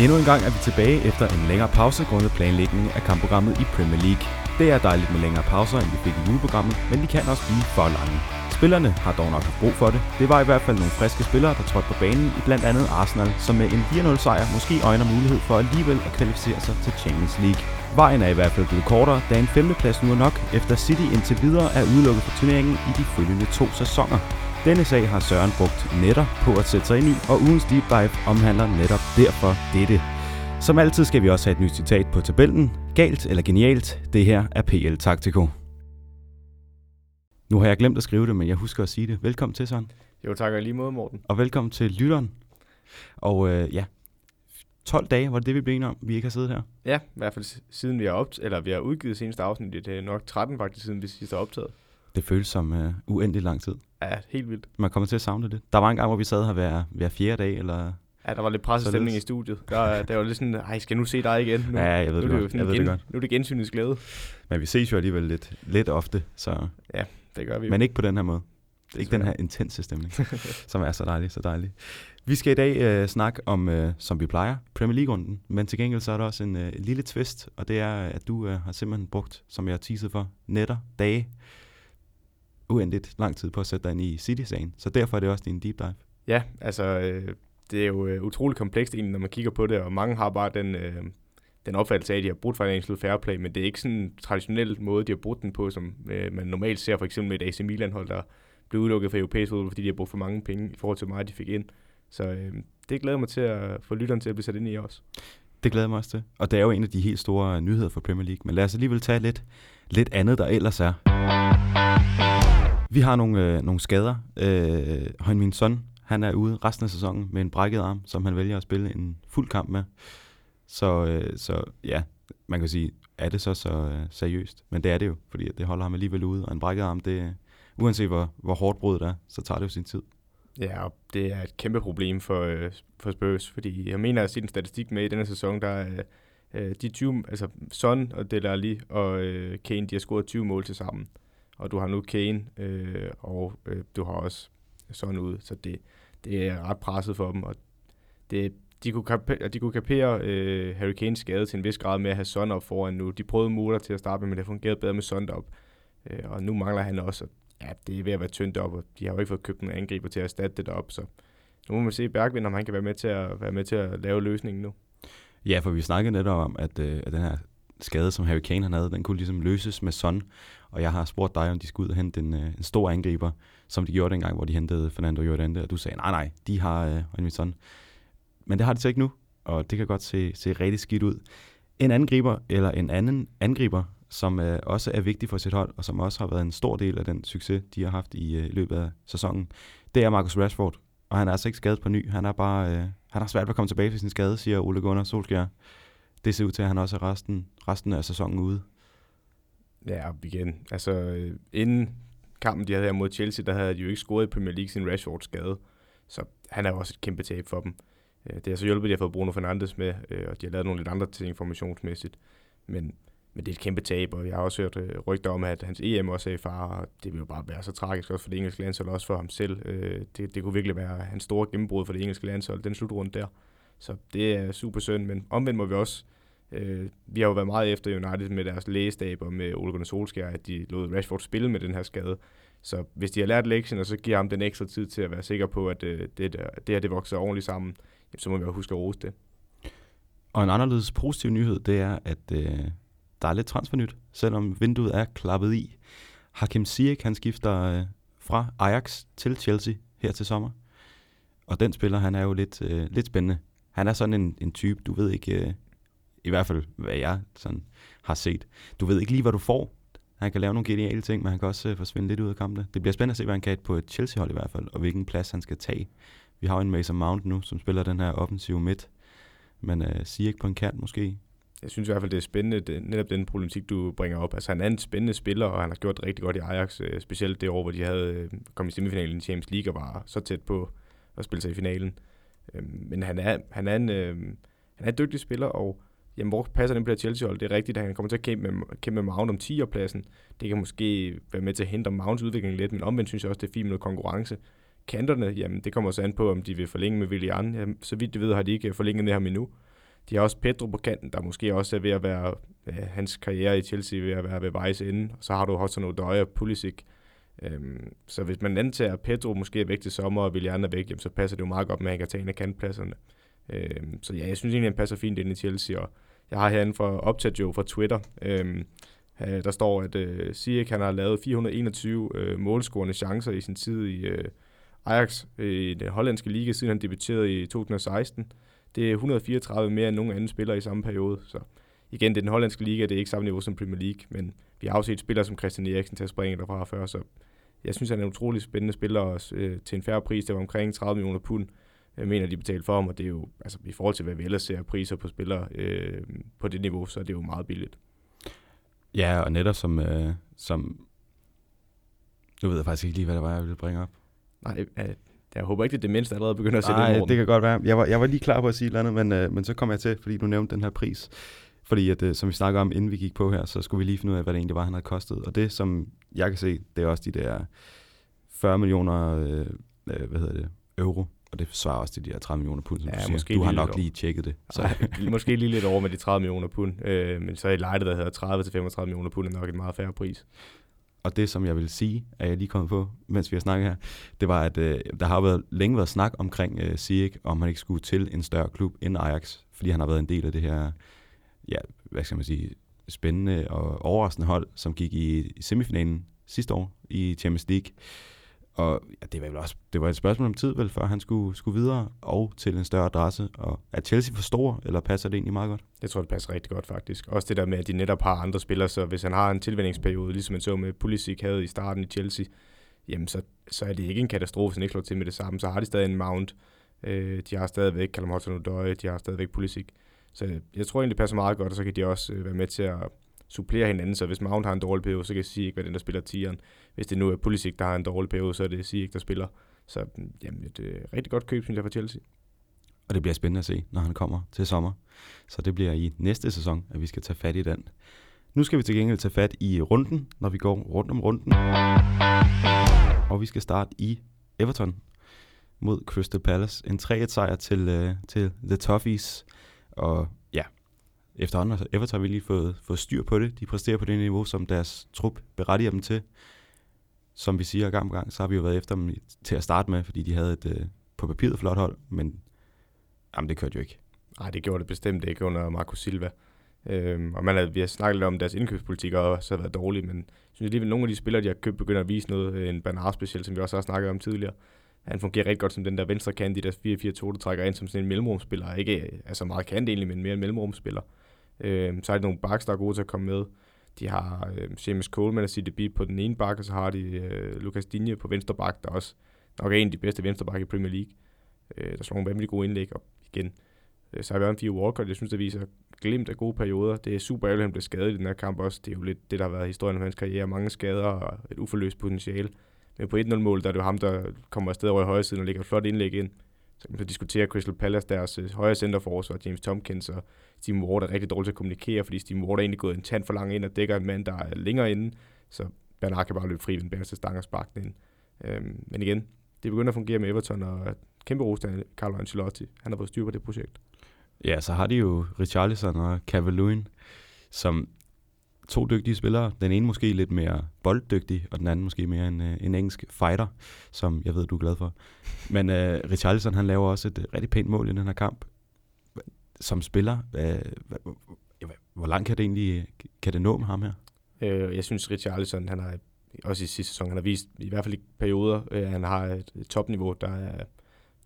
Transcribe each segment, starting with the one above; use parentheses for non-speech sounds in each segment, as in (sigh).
Endnu en gang er vi tilbage efter en længere pause grundet planlægning af kampprogrammet i Premier League. Det er dejligt med længere pauser, end vi fik i juleprogrammet, men de kan også blive for lange. Spillerne har dog nok haft brug for det. Det var i hvert fald nogle friske spillere, der trådte på banen i blandt andet Arsenal, som med en 4-0 sejr måske øjner mulighed for alligevel at kvalificere sig til Champions League. Vejen er i hvert fald blevet kortere, da en femteplads nu er nok, efter City indtil videre er udelukket fra turneringen i de følgende to sæsoner. Denne sag har Søren brugt netter på at sætte sig ind i, og ugens deep dive omhandler netop derfor dette. Som altid skal vi også have et nyt citat på tabellen. Galt eller genialt, det her er PL Taktiko. Nu har jeg glemt at skrive det, men jeg husker at sige det. Velkommen til, Søren. Jo, tak og lige måde, Morten. Og velkommen til lytteren. Og øh, ja, 12 dage var det det, vi blev enige om, vi ikke har siddet her. Ja, i hvert fald siden vi har, opt eller vi har udgivet seneste afsnit. Det er nok 13 faktisk, siden vi sidst har optaget. Det føles som øh, uendelig lang tid. Ja, helt vildt. Man kommer til at savne det. Der var en gang, hvor vi sad her hver, hver fjerde dag, eller... Ja, der var lidt pressestemning i studiet. Der, der var lidt sådan, ej, skal jeg nu se dig igen? Nu, Ja, jeg ved nu det godt. jo Jeg ved gen, det godt. Nu er det gensynets glæde. Men vi ses jo alligevel lidt, lidt ofte, så... Det gør vi jo. Men ikke på den her måde. Det er ikke den her intense stemning, (laughs) som er så dejlig, så dejlig. Vi skal i dag øh, snakke om, øh, som vi plejer, Premier League-runden. Men til gengæld så er der også en øh, lille twist, og det er, at du øh, har simpelthen brugt, som jeg har teaset for, netter, dage, uendeligt lang tid på at sætte dig ind i City-sagen. Så derfor er det også din deep dive. Ja, altså, øh, det er jo øh, utroligt komplekst egentlig, når man kigger på det, og mange har bare den, øh, den opfattelse af, at de har brudt financial fair play, men det er ikke sådan en traditionel måde, de har brudt den på, som øh, man normalt ser for eksempel med et AC Milan-hold, der blev udelukket fra europæisk fodbold, fordi de har brugt for mange penge i forhold til meget, de fik ind. Så øh, det glæder mig til at få lytteren til at blive sat ind i også. Det glæder mig også til. Og det er jo en af de helt store nyheder for Premier League. Men lad os alligevel tage lidt, lidt andet, der ellers er. Vi har nogle, øh, nogle skader. Øh, Højen min søn, han er ude resten af sæsonen med en brækket arm, som han vælger at spille en fuld kamp med. Så, øh, så ja, man kan sige, er det så så øh, seriøst? Men det er det jo, fordi det holder ham alligevel ude. Og en brækket arm, det, uanset hvor, hvor hårdt bruddet er, så tager det jo sin tid. Ja, og det er et kæmpe problem for, øh, for Spurs, fordi jeg mener, at se den en statistik med i denne sæson, der er øh, de 20, altså Son og Dele Alli og øh, Kane, de har scoret 20 mål til sammen. Og du har nu Kane, øh, og øh, du har også sådan ud, så det, det er ret presset for dem, og det, de kunne, kapere, de kunne kapere øh, Harry Kanes skade til en vis grad med at have Son op foran nu. De prøvede Muller til at starte med, men det fungerede bedre med Son op. Øh, og nu mangler han også, ja, det er ved at være tyndt op, og de har jo ikke fået købt en angriber til at erstatte det derop, så nu må man se Bergvind, om han kan være med til at, være med til at lave løsningen nu. Ja, for vi snakkede netop om, at, øh, at den her skade, som Harry Kane han havde, den kunne ligesom løses med Son. Og jeg har spurgt dig, om de skulle ud og hente en, øh, en stor angriber, som de gjorde dengang, hvor de hentede Fernando Llorente, og du sagde, nej, nej, de har øh, Højnvind Son. Men det har de så ikke nu, og det kan godt se, se rigtig skidt ud. En angriber, eller en anden angriber, som øh, også er vigtig for sit hold, og som også har været en stor del af den succes, de har haft i øh, løbet af sæsonen, det er Marcus Rashford. Og han er altså ikke skadet på ny. Han er bare, øh, han har svært ved at komme tilbage fra sin skade, siger Ole Gunnar Solskjaer. Det ser ud til, at han også er resten, resten af sæsonen ude. Ja, igen, altså øh, inden kampen, de havde her mod Chelsea, der havde de jo ikke scoret i Premier League sin Rashford skade. Så han er jo også et kæmpe tab for dem. Øh, det har så hjulpet, at de har fået Bruno Fernandes med, øh, og de har lavet nogle lidt andre ting informationsmæssigt. Men, men det er et kæmpe tab, og jeg har også hørt rygter om, at hans EM også er i fare, og det vil jo bare være så tragisk også for det engelske landshold, også for ham selv. Det, det kunne virkelig være hans store gennembrud for det engelske landshold, den slutrunde der. Så det er super synd, men omvendt må vi også Øh, vi har jo været meget efter United med deres lægestab og med Ole Gunnar Solskjaer, at de lod Rashford spille med den her skade. Så hvis de har lært lektien, og så giver ham den ekstra tid til at være sikker på, at øh, det, der, det her det vokser ordentligt sammen, så må vi jo huske at rose det. Og en anderledes positiv nyhed, det er, at øh, der er lidt transfernyt, selvom vinduet er klappet i. Hakim Ziyech, han skifter øh, fra Ajax til Chelsea her til sommer. Og den spiller, han er jo lidt, øh, lidt spændende. Han er sådan en, en type, du ved ikke, øh, i hvert fald hvad jeg sådan har set. Du ved ikke lige, hvad du får. Han kan lave nogle geniale ting, men han kan også øh, forsvinde lidt ud af kampene. Det bliver spændende at se, hvad han kan på et Chelsea-hold i hvert fald, og hvilken plads han skal tage. Vi har jo en Mason Mount nu, som spiller den her offensive midt. Men øh, Ziyech på en kant måske. Jeg synes i hvert fald, det er spændende, det, netop den problematik, du bringer op. Altså, han er en spændende spiller, og han har gjort det rigtig godt i Ajax, øh, specielt det år, hvor de havde øh, kommet i semifinalen i Champions League og var så tæt på at spille sig i finalen. Øh, men han er, han, er en, øh, han er en dygtig spiller, og jamen, hvor passer den på det Chelsea-hold? Det er rigtigt, at han kommer til at kæmpe med, kæmpe med Mount om 10 pladsen. Det kan måske være med til at hindre Mounts udvikling lidt, men omvendt synes jeg også, det er fint med noget konkurrence. Kanterne, jamen det kommer så an på, om de vil forlænge med Willian. Jamen, så vidt jeg ved, har de ikke forlænget med ham endnu. De har også Pedro på kanten, der måske også er ved at være, øh, hans karriere i Chelsea ved at være ved vejs ende. Og så har du Hudson Odoi og Pulisic. Øhm, så hvis man antager, at Pedro måske er væk til sommer, og Willian er væk, jamen, så passer det jo meget godt med, at han kan tage en af kantpladserne. Øhm, så ja, jeg synes egentlig, han passer fint ind i Chelsea, og jeg har herinde fra jo fra Twitter, øhm, øh, der står, at øh, Ziyech han har lavet 421 øh, målscorende chancer i sin tid i øh, Ajax i den hollandske liga, siden han debuterede i 2016. Det er 134 mere end nogen anden spiller i samme periode, så igen, det er den hollandske liga, det er ikke samme niveau som Premier League, men vi har også set spillere som Christian Eriksen til at springe derfra før, så jeg synes, han er en utrolig spændende spiller også, øh, til en færre pris. Det var omkring 30 millioner pund, jeg mener, de betalte for ham, og det er jo, altså i forhold til, hvad vi ellers ser priser på spillere øh, på det niveau, så er det jo meget billigt. Ja, og netop som, øh, som nu ved jeg faktisk ikke lige, hvad det var, jeg ville bringe op. Nej, jeg, jeg håber ikke, det er det mindste allerede begynder at sætte Nej, det kan godt være. Jeg var, jeg var lige klar på at sige et eller andet, men, øh, men så kom jeg til, fordi du nævnte den her pris. Fordi at, øh, som vi snakker om, inden vi gik på her, så skulle vi lige finde ud af, hvad det egentlig var, han havde kostet. Og det, som jeg kan se, det er også de der 40 millioner øh, øh, hvad hedder det, euro. Og det svarer også til de her 30 millioner pund, som ja, du siger. Måske du har nok lige tjekket det. Så. Ej, måske lige lidt over med de 30 millioner pund. Øh, men så er lejdet, der hedder 30-35 millioner pund, er nok en meget færre pris. Og det, som jeg vil sige, er jeg lige kommet på, mens vi har snakket her, det var, at øh, der har været, længe været snak omkring øh, Ziyech, om han ikke skulle til en større klub end Ajax, fordi han har været en del af det her ja, hvad skal man sige, spændende og overraskende hold, som gik i, semifinalen sidste år i Champions League. Og ja, det var vel også det var et spørgsmål om tid, vel, før han skulle, skulle videre og til en større adresse. Og er Chelsea for stor, eller passer det egentlig meget godt? Jeg tror, det passer rigtig godt faktisk. Også det der med, at de netop har andre spillere, så hvis han har en tilvændingsperiode, ligesom man så med Pulisic havde i starten i Chelsea, jamen så, så er det ikke en katastrofe, hvis han ikke slår til med det samme. Så har de stadig en Mount, øh, de har stadigvæk Callum Hudson-Odoi, de har stadigvæk Pulisic. Så jeg tror egentlig, det passer meget godt, og så kan de også øh, være med til at supplere hinanden. Så hvis Mount har en dårlig periode, så kan sige ikke, hvad den, der spiller tieren. Hvis det nu er Pulisic, der har en dårlig periode, så er det sige ikke, der spiller. Så mm, jamen, et øh, rigtig godt køb, synes jeg, for Chelsea. Og det bliver spændende at se, når han kommer til sommer. Så det bliver i næste sæson, at vi skal tage fat i den. Nu skal vi til gengæld tage fat i runden, når vi går rundt om runden. Og vi skal starte i Everton mod Crystal Palace. En 3-1 sejr til, uh, til The Toffees. Og ja, efterhånden har Everton vi lige fået, fået styr på det. De præsterer på det niveau, som deres trup berettiger dem til. Som vi siger gang på gang, så har vi jo været efter dem til at starte med, fordi de havde et øh, på papiret flot hold, men jamen, det kørte jo ikke. Nej, det gjorde det bestemt ikke under Marco Silva. Øhm, og man har, vi har snakket lidt om deres indkøbspolitik og også har været dårlig, men jeg synes alligevel, at nogle af de spillere, de har købt, begynder at vise noget. Øh, en Bernard specielt, som vi også har snakket om tidligere han fungerer rigtig godt som den der venstre kant i deres 4-4-2, der trækker ind som sådan en mellemrumspiller. Ikke øh, altså meget kant egentlig, men mere en mellemrumspiller. Øh, så er der nogle backs, der er gode til at komme med. De har øh, James Coleman og CDB på den ene bak, og så har de øh, Lucas Digne på venstre bak, der også nok er en af de bedste venstre bak i Premier League. Øh, der slår nogle vanvittigt gode indlæg, og igen, øh, så har vi også en Theo Walker, jeg synes, der viser glimt af gode perioder. Det er super ærgerligt, at han blev skadet i den her kamp også. Det er jo lidt det, der har været historien om hans karriere. Mange skader og et uforløst potentiale. Men på 1-0-mål, der er det jo ham, der kommer afsted over i højre siden og lægger et flot indlæg ind. Så kan man så diskutere Crystal Palace, deres øh, højre centerforsvar, James Tompkins og Steve Ward er rigtig dårligt til at kommunikere, fordi Steve Ward er egentlig gået en tand for langt ind og dækker en mand, der er længere inde. Så Bernard kan bare løbe fri ved en bæreste stang og sparke den ind. Øhm, men igen, det begynder at fungere med Everton, og kæmpe ros til Carlo Ancelotti. Han har fået styr på det projekt. Ja, så har de jo Richarlison og Cavaloon, som to dygtige spillere. Den ene måske lidt mere bolddygtig, og den anden måske mere en, øh, en engelsk fighter, som jeg ved, du er glad for. Men uh, Richarlison, han laver også et øh, rigtig pænt mål i den her kamp. Som spiller, uh, hvor langt kan det egentlig kan det nå med ham her? Uh, jeg synes, Richarlison, han har også i sidste sæson, han har vist, i hvert fald i perioder, uh, han har et, topniveau, der, er,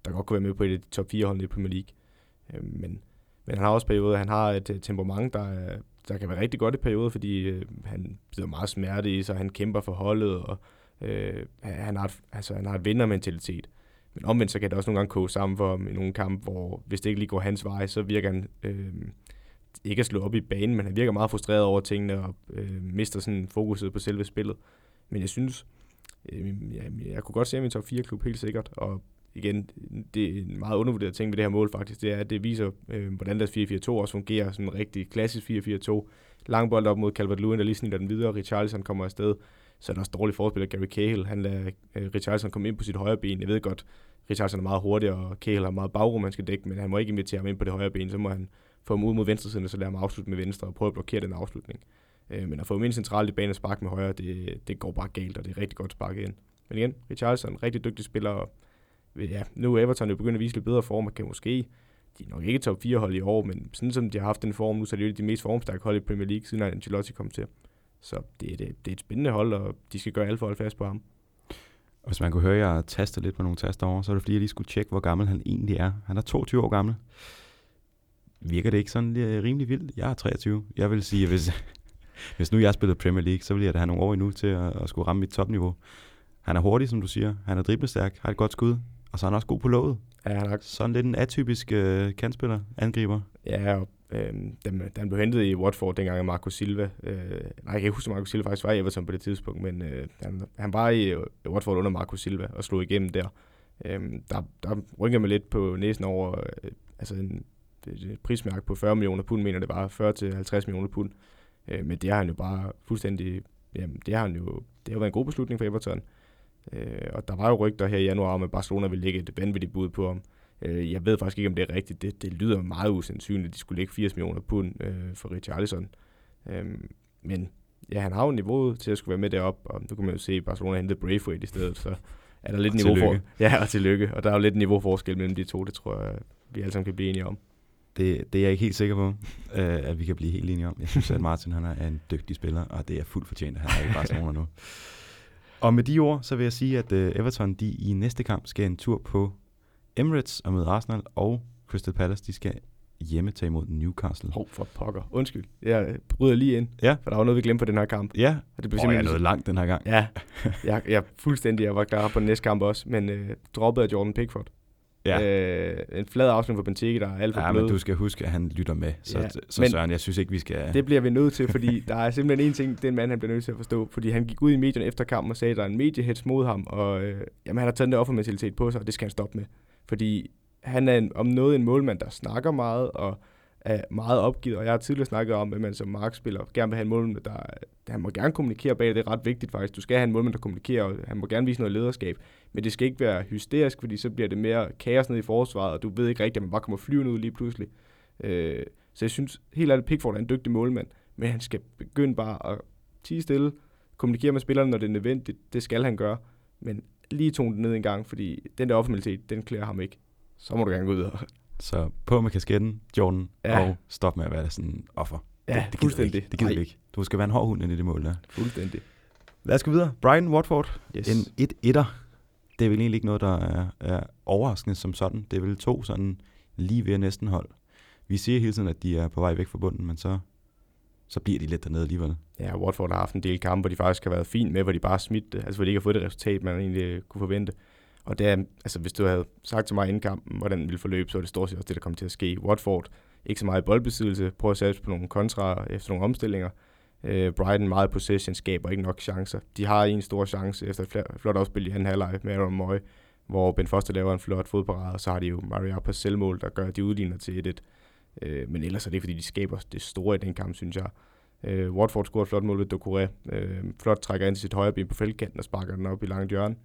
der godt kunne være med på et af de top 4 hold i Premier League. Uh, men, men han har også perioder, han har et temperament, der er der kan være rigtig godt i perioder, fordi øh, han bliver meget smerte i sig, han kæmper for holdet, og øh, han, har et, altså, han har et vindermentalitet. Men omvendt så kan det også nogle gange koge sammen for ham i nogle kampe, hvor hvis det ikke lige går hans vej, så virker han øh, ikke at slå op i banen, men han virker meget frustreret over tingene og øh, mister sådan fokuset på selve spillet. Men jeg synes, øh, jeg, jeg kunne godt se ham i top 4-klub helt sikkert, og igen, det er en meget undervurderet ting ved det her mål faktisk, det er, at det viser, øh, hvordan deres 4-4-2 også fungerer, sådan en rigtig klassisk 4-4-2. Lang bold op mod Calvert-Lewin, der lige snitter den videre, Richarlison kommer afsted, så er der også dårlig forspiller Gary Cahill, han lader øh, Richarlison komme ind på sit højre ben, jeg ved godt, Richarlison er meget hurtig, og Cahill har meget bagrum, han skal dække, men han må ikke invitere ham ind på det højre ben, så må han få ham ud mod venstresiden, og så lade ham afslutte med venstre og prøve at blokere den afslutning. Øh, men at få ham ind centralt i banen og sparke med højre, det, det går bare galt, og det er rigtig godt sparket ind. Men igen, Richarlison, rigtig dygtig spiller, og ja, nu er Everton jo begyndt at vise lidt bedre form, og kan måske, de er nok ikke top 4 hold i år, men sådan som de har haft den form nu, så er det jo de mest formstærke hold i Premier League, siden Ancelotti kom til. Så det, er, det, det er et spændende hold, og de skal gøre alt for at holde fast på ham. Og hvis man kunne høre, at jeg taster lidt på nogle taster over, så er det fordi, jeg lige skulle tjekke, hvor gammel han egentlig er. Han er 22 år gammel. Virker det ikke sådan øh, rimelig vildt? Jeg er 23. Jeg vil sige, at hvis, (laughs) hvis nu jeg spillede Premier League, så ville jeg da have nogle år endnu til at, at skulle ramme mit topniveau. Han er hurtig, som du siger. Han er driblestærk, har et godt skud. Og så er han også god på låget. Ja, han er... Sådan lidt en atypisk øh, kantspiller, angriber. Ja, og øh, den, den blev hentet i Watford dengang Marco Silva. Øh, nej, jeg kan ikke huske, Marco Silva faktisk var i Everton på det tidspunkt, men øh, han, han var i øh, Watford under Marco Silva og slog igennem der. Øh, der, der rynkede mig lidt på næsen over øh, altså en, et prismærke på 40 millioner pund, mener det var 40-50 millioner pund. Øh, men det har han jo bare fuldstændig, jamen det har han jo, det har været en god beslutning for Everton. Øh, og der var jo rygter her i januar om, at Barcelona ville lægge et vanvittigt bud på ham. Øh, jeg ved faktisk ikke, om det er rigtigt. Det, det lyder meget usandsynligt, at de skulle lægge 80 millioner pund øh, for Richarlison. Øh, men ja, han har jo niveauet til at skulle være med derop, og nu kan man jo se, at Barcelona hentede Braithwaite i stedet, så er der lidt niveau for... Ja, og tillykke. Og der er jo lidt niveauforskel mellem de to, det tror jeg, vi alle sammen kan blive enige om. Det, det er jeg ikke helt sikker på, øh, at vi kan blive helt enige om. Jeg synes, at Martin han er en dygtig spiller, og det er fuldt fortjent, at han er i Barcelona nu. Og med de ord, så vil jeg sige, at uh, Everton de i næste kamp skal en tur på Emirates og møde Arsenal, og Crystal Palace de skal hjemme tage imod Newcastle. Hov, for pokker. Undskyld. Jeg bryder lige ind, ja. for der var noget, vi glemte på den her kamp. Ja, og det blev oh, jeg er noget langt den her gang. Ja, (laughs) jeg, jeg fuldstændig jeg var klar på den næste kamp også, men uh, droppet af Jordan Pickford. Ja. Øh, en flad afslutning for Benteke, der er alt for ja, blød. men du skal huske, at han lytter med. Så, ja, så men Søren, jeg synes ikke, vi skal... Det bliver vi nødt til, fordi der er simpelthen en ting, den mand han bliver nødt til at forstå. Fordi han gik ud i medierne efter kampen og sagde, at der er en mediehets mod ham, og øh, jamen, han har taget den offermentalitet på sig, og det skal han stoppe med. Fordi han er en, om noget en målmand, der snakker meget, og er meget opgivet, og jeg har tidligere snakket om, at man som markspiller gerne vil have en målmand, der han må gerne kommunikere bag det, det er ret vigtigt faktisk. Du skal have en målmand, der kommunikerer, og han må gerne vise noget lederskab, men det skal ikke være hysterisk, fordi så bliver det mere kaos ned i forsvaret, og du ved ikke rigtigt, at man bare kommer flyvende ud lige pludselig. Øh, så jeg synes helt ærligt, Pickford er en dygtig målmand, men han skal begynde bare at tige stille, kommunikere med spillerne, når det er nødvendigt. Det skal han gøre, men lige tone det ned en gang, fordi den der offentlighed, den klæder ham ikke. Så må du gerne gå videre så på med kasketten, Jordan, ja. og stop med at være sådan en offer. Ja, det, det fuldstændig. Ikke. Det gider vi ikke. Du skal være en hård hund i det mål der. Fuldstændig. Lad os gå videre. Brian Watford. Yes. En 1-1'er. Det er vel egentlig ikke noget, der er, er overraskende som sådan. Det er vel to sådan lige ved næsten hold. Vi siger hele tiden, at de er på vej væk fra bunden, men så, så bliver de lidt dernede alligevel. Ja, Watford har haft en del kampe, hvor de faktisk har været fint med, hvor de bare smidt altså hvor de ikke har fået det resultat, man egentlig kunne forvente. Og det er, altså hvis du havde sagt til mig inden kampen, hvordan den ville forløbe, så er det stort set også det, der kommer til at ske. Watford, ikke så meget boldbesiddelse, prøver at sætte på nogle kontra efter nogle omstillinger. Øh, Brighton meget possession, skaber ikke nok chancer. De har en stor chance efter et flot opspil i anden halvleg med Aaron Moy, hvor Ben Foster laver en flot fodparade, og så har de jo Maria på selvmål, der gør, de udligner til 1 øh, men ellers er det, fordi de skaber det store i den kamp, synes jeg. Øh, Watford scorer et flot mål ved Dokure. Øh, flot trækker ind til sit højre ben på feltkanten og sparker den op i langt hjørne.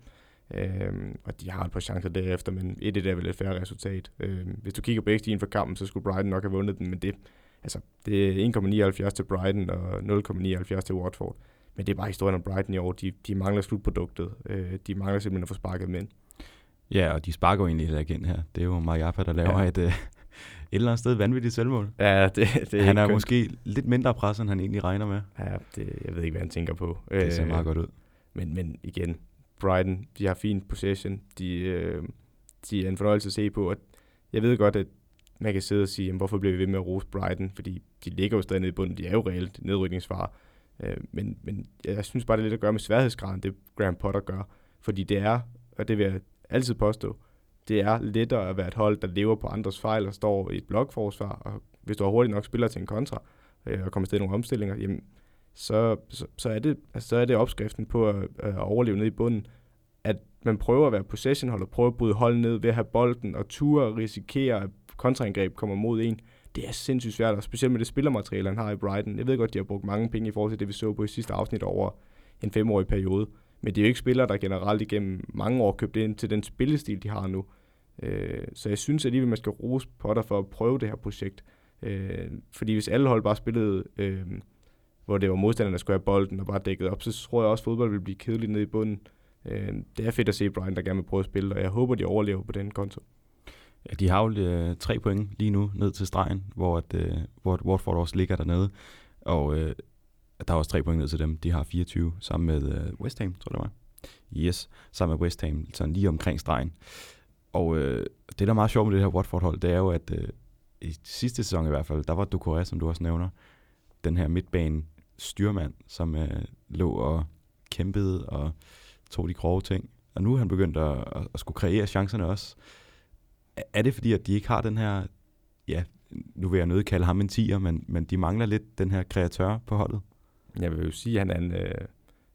Øhm, og de har et par chancer derefter, men et er vel et færre resultat. Øhm, hvis du kigger på x for kampen, så skulle Brighton nok have vundet den, men det, altså, det er 1,79 til Brighton og 0,79 til Watford. Men det er bare historien om Brighton i år. De, de mangler slutproduktet. Øh, de mangler simpelthen at få sparket med Ja, og de sparker jo egentlig heller igen her. Det er jo Mariappa, der laver ja. et, øh, (laughs) et eller andet sted vanvittigt selvmål. Ja, det, det er Han er kønt. måske lidt mindre pres, end han egentlig regner med. Ja, det, jeg ved ikke, hvad han tænker på. Det ser øh, meget godt ud. Men, men igen, Brighton, de har fin possession, de, øh, de er en fornøjelse at se på, og jeg ved godt, at man kan sidde og sige, jamen, hvorfor bliver vi ved med at rose Brighton, fordi de ligger jo stadig nede i bunden, de er jo reelt nedrykningsfare, øh, men, men jeg synes bare, det er lidt at gøre med sværhedsgraden, det Graham Potter gør, fordi det er, og det vil jeg altid påstå, det er lettere at være et hold, der lever på andres fejl og står i et blokforsvar, og hvis du har hurtigt nok spiller til en kontra, øh, og kommer til nogle omstillinger, jamen, så, så, så, er det, altså, så er det opskriften på at, at overleve ned i bunden, at man prøver at være possessionhold og prøver at bryde hold ned ved at have bolden og ture og risikere, at kontraangreb kommer mod en. Det er sindssygt svært, og specielt med det spillermateriale, han har i Brighton. Jeg ved godt, de har brugt mange penge i forhold til det, vi så på i sidste afsnit over en femårig periode. Men det er jo ikke spillere, der generelt igennem mange år købt ind til den spillestil, de har nu. Øh, så jeg synes alligevel, man skal rose Potter for at prøve det her projekt. Øh, fordi hvis alle hold bare spillede, øh, hvor det var modstanderne, der skulle have bolden og bare dækket op, så tror jeg også, at fodbold vil blive kedeligt nede i bunden. Øh, det er fedt at se Brian, der gerne vil prøve at spille, og jeg håber, de overlever på den konto. Ja, de har jo øh, tre point lige nu ned til stregen, hvor, at, øh, hvor Watford også ligger dernede. Og øh, der er også tre point ned til dem. De har 24 sammen med øh, West Ham, tror jeg det var. Yes, sammen med West Ham, sådan lige omkring stregen. Og øh, det, der er meget sjovt med det her Watford-hold, det er jo, at øh, i sidste sæson i hvert fald, der var Ducoré, som du også nævner, den her midtbane styrmand, som øh, lå og kæmpede og tog de grove ting. Og nu er han begyndt at, at, at skulle kreere chancerne også. Er det fordi, at de ikke har den her, ja, nu vil jeg nødt kalde ham en tiger, men, men de mangler lidt den her kreatør på holdet? Jeg vil jo sige, at han er en, øh,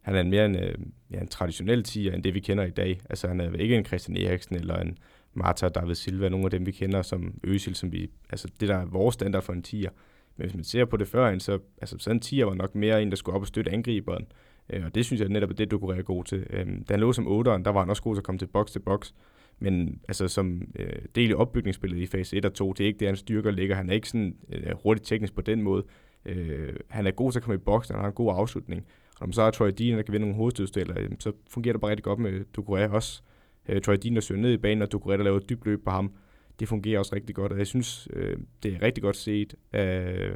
han er en mere en, øh, ja, en traditionel tiger, end det vi kender i dag. Altså han er ikke en Christian Eriksen eller en Marta David Silva, nogle af dem vi kender som Øsil, som vi, altså det der er vores standard for en tiger. Men hvis man ser på det førhen, så altså sådan en tiger var nok mere en, der skulle op og støtte angriberen. Øh, og det synes jeg netop er det, du kunne være god til. Øh, da han lå som 8'eren, der var han også god til at komme til boks til boks. Men altså som øh, del i opbygningsspillet i fase 1 og 2, det er ikke det, han styrker ligger. Han er ikke sådan øh, hurtigt teknisk på den måde. Øh, han er god til at komme i boks, han har en god afslutning. Og når man så har Troy Dean, der kan vinde nogle hovedstødstæller, øh, så fungerer det bare rigtig godt med Ducouré også. Øh, Troy Dean, der søger ned i banen, og Ducouré, der laver et dybt løb på ham. Det fungerer også rigtig godt, og jeg synes, øh, det er rigtig godt set af,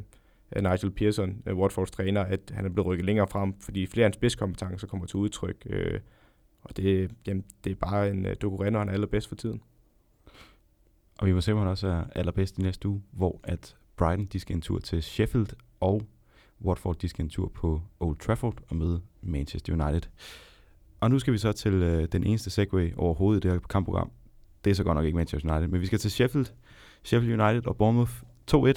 af Nigel Pearson, af Watfords træner, at han er blevet rykket længere frem, fordi flere af hans spidskompetencer kommer til udtryk. Øh, og det, jamen, det er bare en øh, uh, Ducouré, han er allerbedst for tiden. Og vi må se, om han også er allerbedst i næste uge, hvor at Brighton de skal en tur til Sheffield, og Watford de skal en tur på Old Trafford og møde Manchester United. Og nu skal vi så til øh, den eneste segway overhovedet i det her kampprogram. Det er så godt nok ikke Manchester United, men vi skal til Sheffield, Sheffield United og Bournemouth 2-1.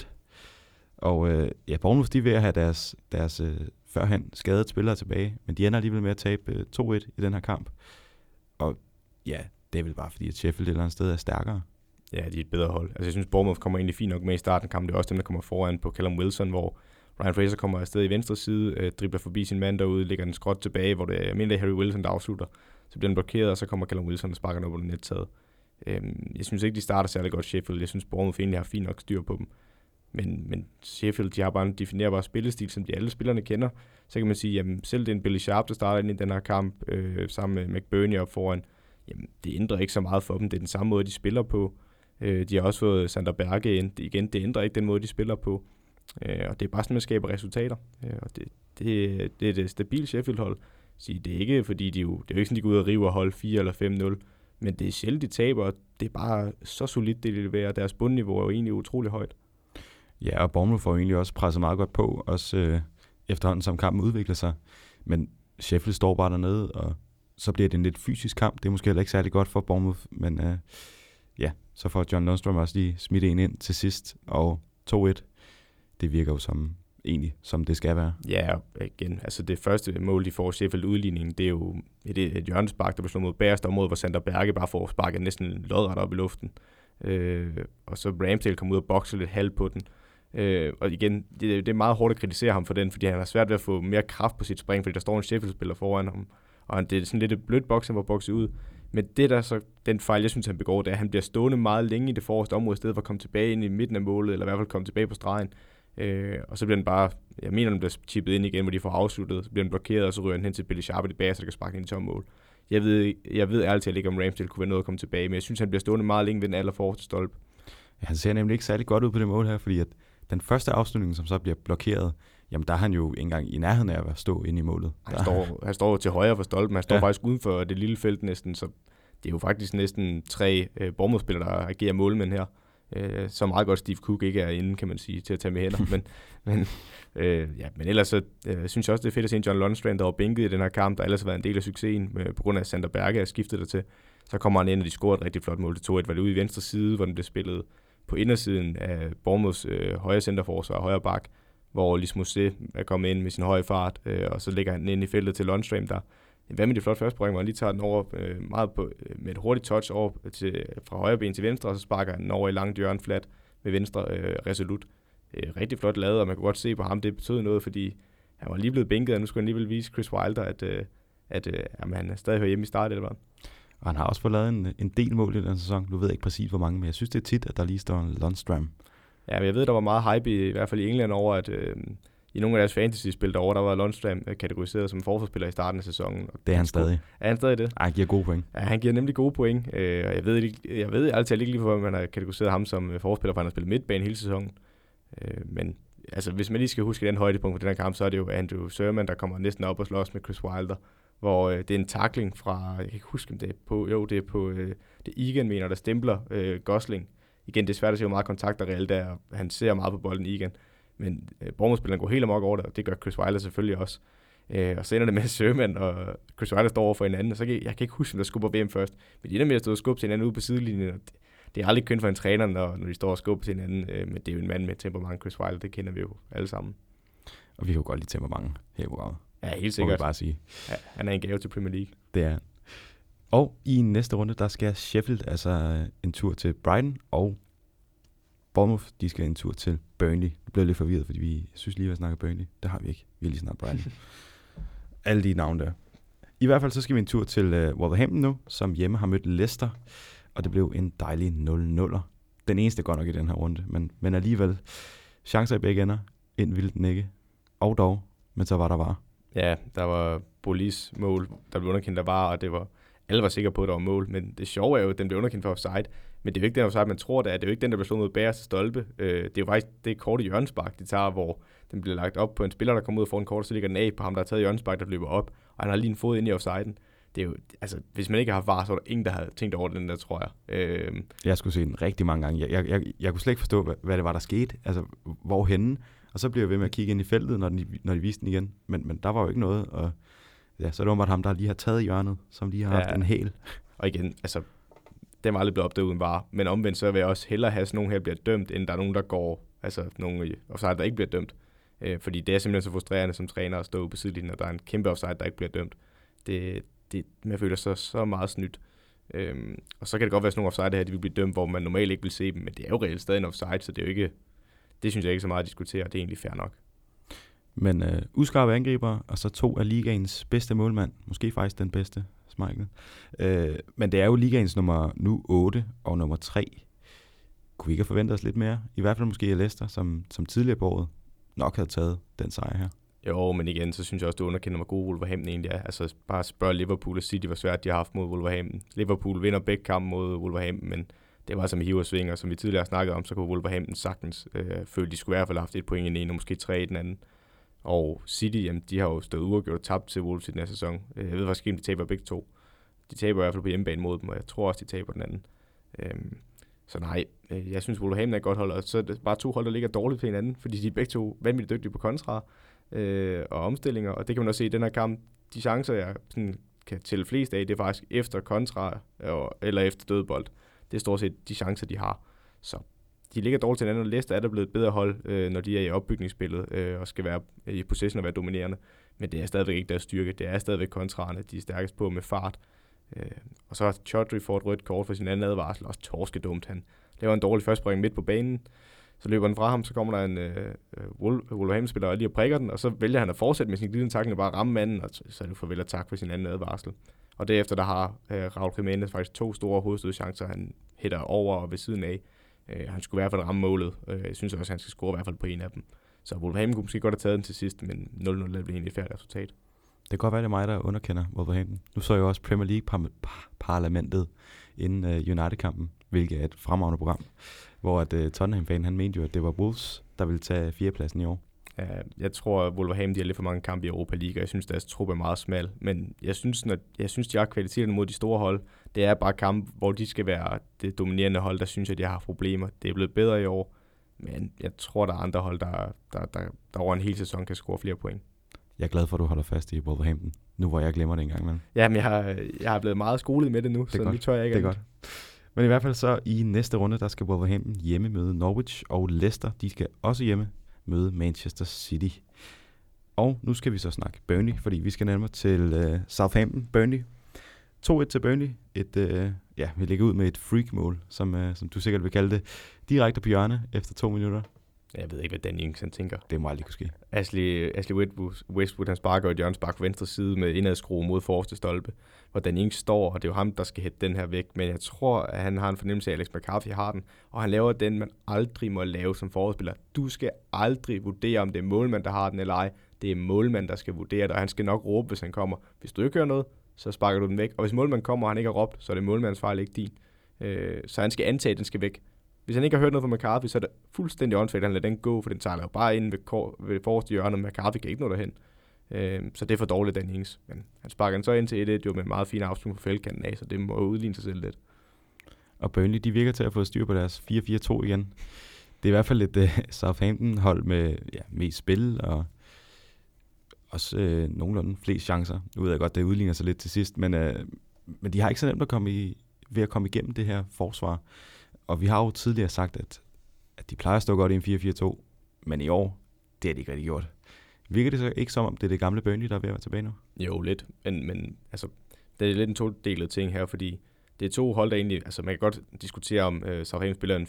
Og øh, ja, Bournemouth de er ved at have deres, deres øh, førhen skadede spillere tilbage, men de ender alligevel med at tabe øh, 2-1 i den her kamp. Og ja, det er vel bare fordi, at Sheffield et eller andet sted er stærkere. Ja, de er et bedre hold. Altså, jeg synes, Bournemouth kommer egentlig fint nok med i starten af kampen. Det er også dem, der kommer foran på Callum Wilson, hvor Ryan Fraser kommer afsted i venstre side, øh, dribler forbi sin mand derude, lægger den skråt tilbage, hvor det er almindelig Harry Wilson, der afslutter. Så bliver den blokeret, og så kommer Callum Wilson og sparker den op under nettaget. Øhm, jeg synes ikke, de starter særlig godt Sheffield. Jeg synes, Bournemouth egentlig har fint nok styr på dem. Men, men Sheffield, de har bare en definerbar spillestil, som de alle spillerne kender. Så kan man sige, jamen selv det en Billy Sharp, der starter ind i den her kamp, øh, sammen med McBurney op foran, jamen det ændrer ikke så meget for dem. Det er den samme måde, de spiller på. Øh, de har også fået Sander Berge ind. Det, igen, det ændrer ikke den måde, de spiller på. Øh, og det er bare sådan, man skaber resultater. Øh, og det, det, det er et stabilt Sheffield-hold. Så det er ikke, fordi de jo, det er jo ikke sådan, de går ud og river hold 4 eller 5-0. Men det er sjældent, de taber, det er bare så solidt, det de leverer. Deres bundniveau er jo egentlig utrolig højt. Ja, og Bournemouth får egentlig også presset meget godt på, også øh, efterhånden som kampen udvikler sig. Men Sheffield står bare dernede, og så bliver det en lidt fysisk kamp. Det er måske heller ikke særlig godt for Bournemouth, men øh, ja, så får John Lundstrøm også lige smidt en ind til sidst, og 2-1. Det virker jo som egentlig, som det skal være. Ja, igen, altså det første mål, de får Sheffield udligningen, det er jo et, et hjørnespark, der bliver slået mod bagerste område, hvor Sander Berge bare får sparket næsten lodret op i luften. Øh, og så Ramsdale kommer ud og bokser lidt halv på den. Øh, og igen, det, det er meget hårdt at kritisere ham for den, fordi han har svært ved at få mere kraft på sit spring, fordi der står en Sheffield-spiller foran ham. Og det er sådan lidt et blødt boks, han var bokset ud. Men det der så, den fejl, jeg synes, han begår, det er, at han bliver stående meget længe i det forreste område, i stedet for at komme tilbage ind i midten af målet, eller i hvert fald komme tilbage på stregen. Øh, og så bliver den bare, jeg mener, den bliver chippet ind igen, hvor de får afsluttet, så bliver den blokeret, og så ryger den hen til Billy Sharp i bag, så der kan sparke ind i tom mål. Jeg ved, jeg ved ærligt talt ikke, om Ramsdale kunne være noget at komme tilbage, men jeg synes, han bliver stående meget længe ved den allerforreste stolpe. Ja, han ser nemlig ikke særlig godt ud på det mål her, fordi at den første afslutning, som så bliver blokeret, jamen der er han jo ikke engang i nærheden af at stå inde i målet. Han, står, han står til højre for stolpen, han står ja. faktisk uden for det lille felt næsten, så det er jo faktisk næsten tre øh, Bournemouth-spillere, der agerer målmænd her. Øh, så meget godt Steve Cook ikke er inde, kan man sige, til at tage med hænder. (laughs) men, men, øh, ja, men ellers så øh, synes jeg også, det er fedt at se en John Lundstrand, der var bænket i den her kamp, der ellers har været en del af succesen, med, på grund af at Sander Berge er skiftet der til. Så kommer han ind, og de scorer et rigtig flot mål til 2-1, var det ude i venstre side, hvor den blev spillet på indersiden af Bournemouths øh, højre centerforsvar og højre bak, hvor Lis er kommet ind med sin høje fart, øh, og så lægger han ind i feltet til Lundstrand, der hvad med de flotte første hvor han lige tager den over øh, meget på, øh, med et hurtigt touch over til, fra højre ben til venstre, og så sparker han den over i langt hjørne flat med venstre øh, resolut. Øh, rigtig flot lavet, og man kan godt se på ham, det betød noget, fordi han var lige blevet bænket, og nu skulle han alligevel vise Chris Wilder, at, øh, at øh, jamen, han stadig hører hjemme i start, eller hvad? Og han har også fået lavet en, en del mål i den sæson. Nu ved jeg ikke præcis, hvor mange, men jeg synes, det er tit, at der lige står en Lundstrøm Ja, men jeg ved, der var meget hype, i, i hvert fald i England, over, at øh, i nogle af deres fantasy-spil derovre, der var Lundstrøm øh, kategoriseret som forsvarsspiller i starten af sæsonen. Og Det er han stadig. Er han stadig det? Ej, han giver gode point. Ja, han giver nemlig gode point. Øh, og jeg ved, ikke, jeg ved altid ikke lige, hvorfor man har kategoriseret ham som øh, forspiller, for han har spillet midtbane hele sæsonen. Øh, men altså, hvis man lige skal huske den højdepunkt på den her kamp, så er det jo Andrew Sermon, der kommer næsten op og slås med Chris Wilder. Hvor øh, det er en takling fra, jeg kan ikke huske, om det er på, jo, det er på, øh, det Egan, mener, der stempler øh, Gosling. Igen, det er svært at se, hvor meget kontakt der reelt er, og han ser meget på bolden, Egan. Men øh, Bournemouth-spilleren går helt amok over det, og det gør Chris Wilder selvfølgelig også. Øh, og så ender det med, Sherman og Chris Wilder står over for hinanden, og så kan, jeg kan ikke huske, om der skubber VM først. Men de ender med at stå og skubbe til hinanden ude på sidelinjen, og det, det er aldrig kun for en træner, når, når de står og skubber til hinanden, øh, men det er jo en mand med temperament, Chris Wilder, det kender vi jo alle sammen. Og vi kan jo godt lide temperament her i programmet. Ja, helt Må sikkert. bare sige. Ja, han er en gave til Premier League. Det er. Og i næste runde, der skal Sheffield altså øh, en tur til Brighton, og Bournemouth, de skal en tur til Burnley. Jeg blev lidt forvirret, fordi vi synes lige, at snakke Burnley. Det har vi ikke. Vi har lige snakket Brighton. (laughs) Alle de navne der. I hvert fald så skal vi en tur til uh, Wolverhampton nu, som hjemme har mødt Leicester, og det blev en dejlig 0-0'er. Den eneste godt nok i den her runde, men, men alligevel chancer i begge ender. Ind ville den ikke. Og dog, men så var der var. Ja, der var Bolis mål, der blev underkendt, der var, og det var, alle var sikre på, at der var mål. Men det sjove er jo, at den blev underkendt for offside. Men det er jo ikke den offside, man tror, det er. Det er jo ikke den, der bliver slået mod bæreste stolpe. Øh, det er jo faktisk det korte hjørnespark, de tager, hvor den bliver lagt op på en spiller, der kommer ud og får en kort, så ligger den af på ham, der har taget hjørnespark, der løber op. Og han har lige en fod ind i offsiden. Det er jo, altså, hvis man ikke har var, så er der ingen, der har tænkt over den der, tror jeg. Øh, Jeg skulle se den rigtig mange gange. Jeg, jeg, jeg, jeg kunne slet ikke forstå, hvad, hvad det var, der skete. Altså, hvorhenne. Og så blev jeg ved med at kigge ind i feltet, når, den, når de viste den igen. Men, men der var jo ikke noget. Og ja, så er det åbenbart ham, der lige har taget hjørnet, som lige har ja. haft en hæl. Og igen, altså, den var aldrig blevet opdaget uden var. Men omvendt, så vil jeg også hellere have sådan nogen her bliver dømt, end der er nogen, der går, altså nogen offside, der ikke bliver dømt. Øh, fordi det er simpelthen så frustrerende som træner at stå på sidelinjen, og der er en kæmpe offside, der ikke bliver dømt. Det, det, man føler sig så meget snydt. Øhm, og så kan det godt være sådan nogle offside her, de vil blive dømt, hvor man normalt ikke vil se dem, men det er jo reelt stadig en offside, så det er jo ikke, det synes jeg ikke så meget at diskutere, det er egentlig fair nok. Men øh, uskarpe angriber, og så to af ligaens bedste målmand. Måske faktisk den bedste, Smeichel. Øh, men det er jo ligaens nummer nu 8 og nummer 3. Kunne vi ikke have forventet os lidt mere? I hvert fald måske Leicester, som, som tidligere på året nok havde taget den sejr her. Jo, men igen, så synes jeg også, du underkender, hvor god Wolverhampton egentlig er. Altså bare spørg Liverpool og City, hvor svært de har haft mod Wolverhampton. Liverpool vinder begge kampe mod Wolverhampton, men det var som hiver og svinger, som vi tidligere har snakket om, så kunne Wolverhampton sagtens øh, føle, de skulle i hvert fald have haft et point i den ene, og måske tre i den anden. Og City, jamen, de har jo stået uafgjort og tabt til Wolves i den her sæson. Øh, jeg ved faktisk ikke, om de taber begge to. De taber i hvert fald på hjemmebane mod dem, og jeg tror også, de taber den anden. Øhm, så nej, øh, jeg synes, Wolverhampton er et godt hold, og så er det bare to hold, der ligger dårligt på hinanden, fordi de er begge to vanvittigt dygtige på kontra øh, og omstillinger, og det kan man også se i den her kamp. De chancer, jeg sådan kan tælle flest af, det er faktisk efter kontra og, eller efter dødbold. Det er stort set de chancer, de har. Så de ligger dårligt til hinanden, og Leicester er der blevet et bedre hold, øh, når de er i opbygningsspillet øh, og skal være i possession og være dominerende. Men det er stadigvæk ikke deres styrke. Det er stadigvæk kontraerne, de er stærkest på med fart. Øh, og så har Chaudhry fået et rødt kort for sin anden advarsel, også torskedumt. Han laver en dårlig førstspring midt på banen, så løber den fra ham, så kommer der en øh, øh Wolverhampton-spiller og lige og prikker den, og så vælger han at fortsætte med sin glidende takling og bare ramme manden, og så så er det farvel og tak for sin anden advarsel. Og derefter der har øh, Raul Jimenez faktisk to store hovedstødchancer, han hætter over og ved siden af. Øh, han skulle i hvert fald ramme målet. Øh, jeg synes også, at han skal score i hvert fald på en af dem. Så Wolverhampton kunne måske godt have taget den til sidst, men 0-0 er egentlig et færdigt resultat. Det kan godt være, det er mig, der underkender Wolverhampton. Nu så jeg jo også Premier League-parlamentet inden uh, United-kampen, hvilket er et fremragende program, hvor at, uh, Tottenham-fan, han mente jo, at det var Wolves, der ville tage fjerdepladsen i år. Uh, jeg tror, at Wolverhampton har lidt for mange kampe i Europa League, og jeg synes, deres trup er meget smal. Men jeg synes, når, jeg synes de har kvaliteten mod de store hold. Det er bare kampe, hvor de skal være det dominerende hold, der synes jeg, de har problemer. Det er blevet bedre i år, men jeg tror, der er andre hold, der, der, der, der over en hel sæson kan score flere point. Jeg er glad for, at du holder fast i Wolverhampton, nu hvor jeg glemmer det engang. Men Ja, men jeg har, jeg har blevet meget skolet med det nu, er så godt. nu tør jeg ikke det er andet. godt. Men i hvert fald så i næste runde, der skal Wolverhampton hjemme møde Norwich, og Leicester, de skal også hjemme møde Manchester City. Og nu skal vi så snakke Burnley, fordi vi skal nærmere til øh, Southampton. Burnley 2-1 til Burnley. Et, øh, ja, vi ligger ud med et freak-mål, som, øh, som du sikkert vil kalde det, direkte på hjørne efter to minutter. Jeg ved ikke, hvad Ings han tænker. Det må aldrig kunne ske. Ashley, Ashley Westwood, Westwood han sparker et hjørnspark på venstre side med indadskrue mod forreste stolpe, hvor Danny Ings står, og det er jo ham, der skal hætte den her væk. Men jeg tror, at han har en fornemmelse af, at Alex McCarthy har den, og han laver den, man aldrig må lave som forspiller. Du skal aldrig vurdere, om det er målmand, der har den eller ej. Det er målmand, der skal vurdere det, og han skal nok råbe, hvis han kommer. Hvis du ikke gør noget, så sparker du den væk. Og hvis målmanden kommer, og han ikke har råbt, så er det målmandens fejl, ikke din. Øh, så han skal antage, at den skal væk. Hvis han ikke har hørt noget fra McCarthy, så er det fuldstændig åndssvagt, at han lader den gå, for den tager jo bare ind ved, kor- ved forreste hjørne, og McCarthy kan ikke nå derhen. Øh, så det er for dårligt, Dan Ings. Men han sparker den så ind til 1-1, jo med en meget fin afslutning på fældkanten af, så det må udligne sig selv lidt. Og Burnley, de virker til at få styr på deres 4-4-2 igen. Det er i hvert fald et uh, Southampton-hold med ja, mest spil og også øh, nogenlunde flest chancer. Nu ved jeg godt, det udligner sig lidt til sidst, men, øh, men de har ikke så nemt at komme i, ved at komme igennem det her forsvar. Og vi har jo tidligere sagt, at, at de plejer at stå godt i en 4-4-2, men i år, det har de ikke rigtig gjort. Virker det så ikke som om, det er det gamle Burnley, der er ved at være tilbage nu? Jo, lidt. Men, men altså, det er lidt en todelet ting her, fordi det er to hold, der egentlig... Altså, man kan godt diskutere om øh, Southampton spiller en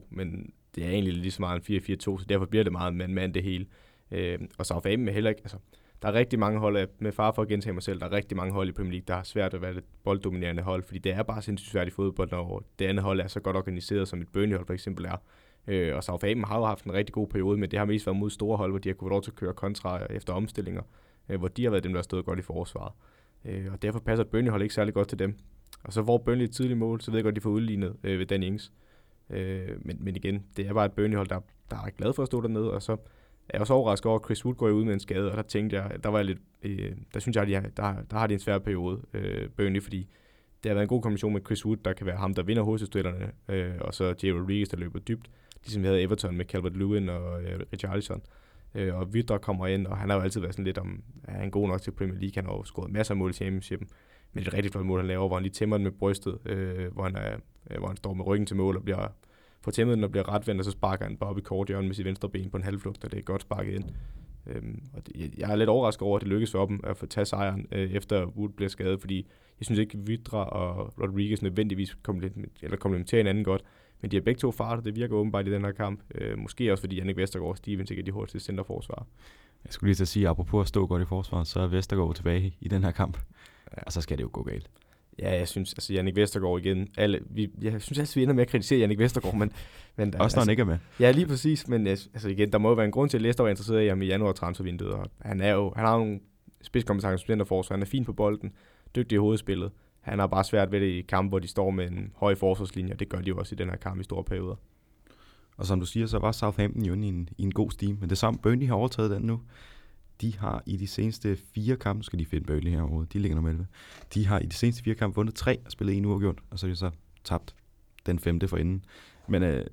4-2-2-2, men det er egentlig lige så meget en 4-4-2, så derfor bliver det meget mand-mand det hele. Øh, og Southampton er heller ikke... Altså, der er rigtig mange hold, med far for at gentage mig selv, der er rigtig mange hold i Premier League, der har svært at være et bolddominerende hold, fordi det er bare sindssygt svært i fodbold, når det andet hold er så godt organiseret, som et Burnley-hold for eksempel er. Øh, og Southampton har jo haft en rigtig god periode, men det har mest været mod store hold, hvor de har kunnet lov til at køre kontra øh, efter omstillinger, øh, hvor de har været dem, der har stået godt i forsvaret. Øh, og derfor passer et Burnley-hold ikke særlig godt til dem. Og så får Burnley et tidligt mål, så ved jeg godt, at de får udlignet øh, ved Dan Ings. Øh, men, men igen, det er bare et Burnley-hold, der, der er glad for at stå dernede, og så jeg er også overrasket over, at Chris Wood går ud med en skade, og der tænkte jeg, der var jeg lidt, øh, der synes jeg, at de, der, der har de en svær periode, øh, Burnley, fordi det har været en god kombination med Chris Wood, der kan være ham, der vinder hovedstøtterne, øh, og så Jay Rodriguez, der løber dybt, ligesom vi havde Everton med Calvert-Lewin og øh, Richarlison. Øh, og Vidra kommer ind, og han har jo altid været sådan lidt om, er han god nok til Premier League, han har jo scoret masser af mål i Championship, men det er et rigtig flot mål, han laver, hvor han lige tæmmer den med brystet, øh, hvor, han er, øh, hvor han står med ryggen til mål og bliver får tæmmet den og bliver retvendt, og så sparker han bare op i kort med sit venstre ben på en halvflugt, og det er godt sparket ind. Øhm, og det, jeg er lidt overrasket over, at det lykkedes for dem at få tage sejren, øh, efter Wood bliver skadet, fordi jeg synes ikke, Vidra og Rodriguez nødvendigvis eller komplementerer hinanden godt, men de har begge to farter, det virker åbenbart i den her kamp. Øh, måske også fordi Jannik Vestergaard og Stevens ikke er de hurtigste centerforsvar. Jeg skulle lige til at sige, at apropos at stå godt i forsvaret, så er Vestergaard tilbage i den her kamp. Ja. Og så skal det jo gå galt. Ja, jeg synes, altså Jannik Vestergaard igen, alle, vi, jeg synes altid, vi ender med at kritisere Jannik Vestergaard, men... men Også når altså, han ikke er med. Ja, lige præcis, men altså igen, der må jo være en grund til, at Leicester var interesseret i ham i januar transfervinduet, og han, er jo, han har nogle spidskompetencer som forsvar, han er fin på bolden, dygtig i hovedspillet, han har bare svært ved det i kampe, hvor de står med en høj forsvarslinje, og det gør de jo også i den her kamp i store perioder. Og som du siger, så var Southampton jo i en, i en god steam, men det samme Burnley har overtaget den nu de har i de seneste fire kampe, skal de finde Burnley herovre, de ligger nummer 11, de har i de seneste fire kampe vundet tre og spillet en uafgjort, og så er de så tabt den femte for inden. Men øh,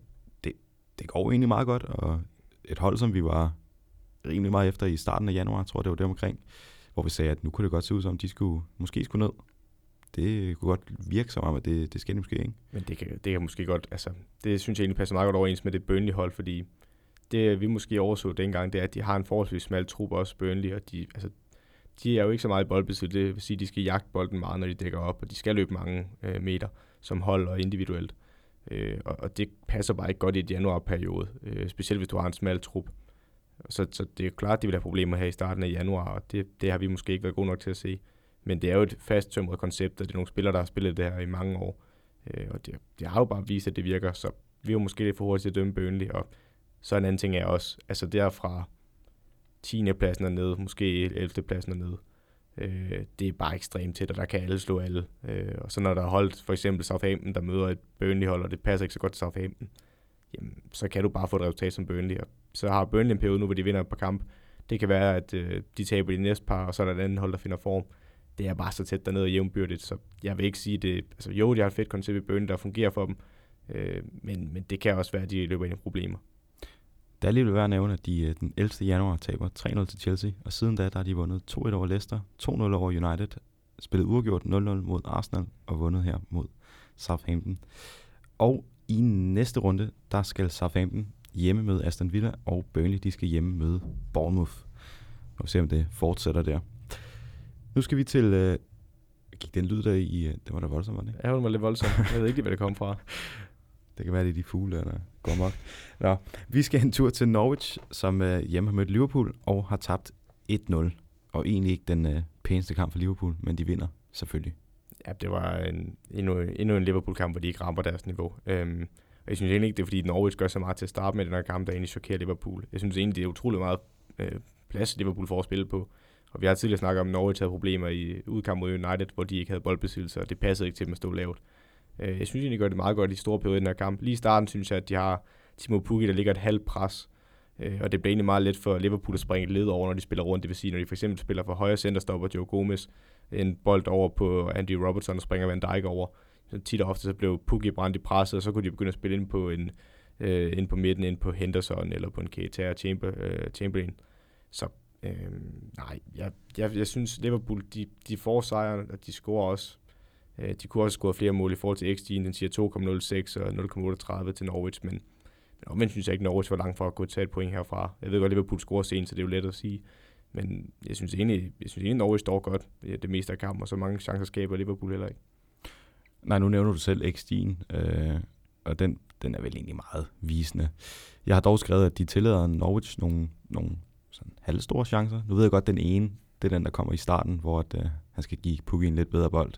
det, det går egentlig meget godt, og et hold, som vi var rimelig meget efter i starten af januar, tror jeg det var der omkring, hvor vi sagde, at nu kunne det godt se ud som, de skulle, måske skulle ned. Det kunne godt virke som om, at det, det skal måske ikke. Men det kan, det kan måske godt, altså, det synes jeg egentlig passer meget godt overens med det Burnley-hold, fordi det vi måske overså dengang, det er, at de har en forholdsvis smal trup også, Burnley, og de, altså, de er jo ikke så meget i boldbesiddelse. Det vil sige, at de skal jagte bolden meget, når de dækker op, og de skal løbe mange øh, meter som hold og individuelt. Øh, og, og det passer bare ikke godt i et januarperiode, øh, specielt hvis du har en smal trup. Så, så det er klart, at de vil have problemer her i starten af januar, og det, det har vi måske ikke været gode nok til at se. Men det er jo et fasttømret koncept, og det er nogle spillere, der har spillet det her i mange år. Øh, og det, det har jo bare vist, at det virker, så vi er jo måske lidt for hurtigt til at dømme Burnley, og så en anden ting er også, altså derfra 10. pladsen og ned, måske 11. pladsen og ned. Øh, det er bare ekstremt tæt, og der kan alle slå alle. Øh, og så når der er holdt for eksempel Southampton, der møder et Burnley-hold, og det passer ikke så godt til Southampton, jamen, så kan du bare få et resultat som Burnley. Og så har Burnley en periode nu, hvor de vinder et par kamp. Det kan være, at øh, de taber de næste par, og så er der et andet hold, der finder form. Det er bare så tæt dernede og jævnbyrdigt, så jeg vil ikke sige det. Altså, jo, de har et fedt koncept i Burnley, der fungerer for dem, øh, men, men det kan også være, at de løber ind i problemer. Er alligevel værd at nævne, at de øh, den 11. januar taber 3-0 til Chelsea, og siden da der har de vundet 2-1 over Leicester, 2-0 over United, spillet uafgjort 0-0 mod Arsenal og vundet her mod Southampton. Og i næste runde, der skal Southampton hjemme med Aston Villa, og Burnley de skal hjemme med Bournemouth. Nu vi se, om det fortsætter der. Nu skal vi til... Øh, gik den lyd der i... Øh, det var da voldsomt, var det Ja, det var lidt voldsomt. Jeg ved ikke, hvad det kom fra. (laughs) Det kan være, det er de fugle, der går mok. Nå, vi skal en tur til Norwich, som øh, hjemme har mødt Liverpool og har tabt 1-0. Og egentlig ikke den øh, pæneste kamp for Liverpool, men de vinder selvfølgelig. Ja, det var en, endnu, endnu en Liverpool-kamp, hvor de ikke rammer deres niveau. Øhm, og jeg synes egentlig ikke, det er fordi Norwich gør så meget til at starte med den her kamp, der egentlig chokerer Liverpool. Jeg synes egentlig, det er utrolig meget øh, plads, Liverpool får at spille på. Og vi har tidligere snakket om, at Norwich havde problemer i udkamp mod United, hvor de ikke havde boldbesiddelse, og det passede ikke til dem at stå lavt. Øh, jeg synes egentlig, de gør det meget godt i store perioder i den her kamp. Lige i starten synes jeg, at de har Timo Pukki, der ligger et halvt pres, øh, og det bliver egentlig meget let for Liverpool at springe led over, når de spiller rundt. Det vil sige, når de for eksempel spiller for højre centerstopper Joe Gomez, en bold over på Andy Robertson og springer Van Dijk over. Så tit og ofte så blev Pukki brændt i presset, og så kunne de begynde at spille ind på en øh, ind på midten, ind på Henderson eller på en Keita Chamber, øh, Chamberlain. Så øh, nej, jeg, jeg, jeg synes Liverpool, de, de får sejren, og de scorer også. Øh, de kunne også score flere mål i forhold til XG'en, den siger 2,06 og 0,38 til Norwich, men, men omvendt synes jeg ikke, Norwich var langt fra at kunne tage et point herfra. Jeg ved godt, Liverpool scorer sent, så det er jo let at sige. Men jeg synes egentlig, jeg synes egentlig Norwich står godt det meste af kampen, og så mange chancer skaber Liverpool heller ikke. Nej, nu nævner du selv XG'en, øh, og den, den er vel egentlig meget visende. Jeg har dog skrevet, at de tillader Norwich nogle, nogle sådan halvstore chancer. Nu ved jeg godt, den ene, det er den, der kommer i starten, hvor at, øh, han skal give Pukki en lidt bedre bold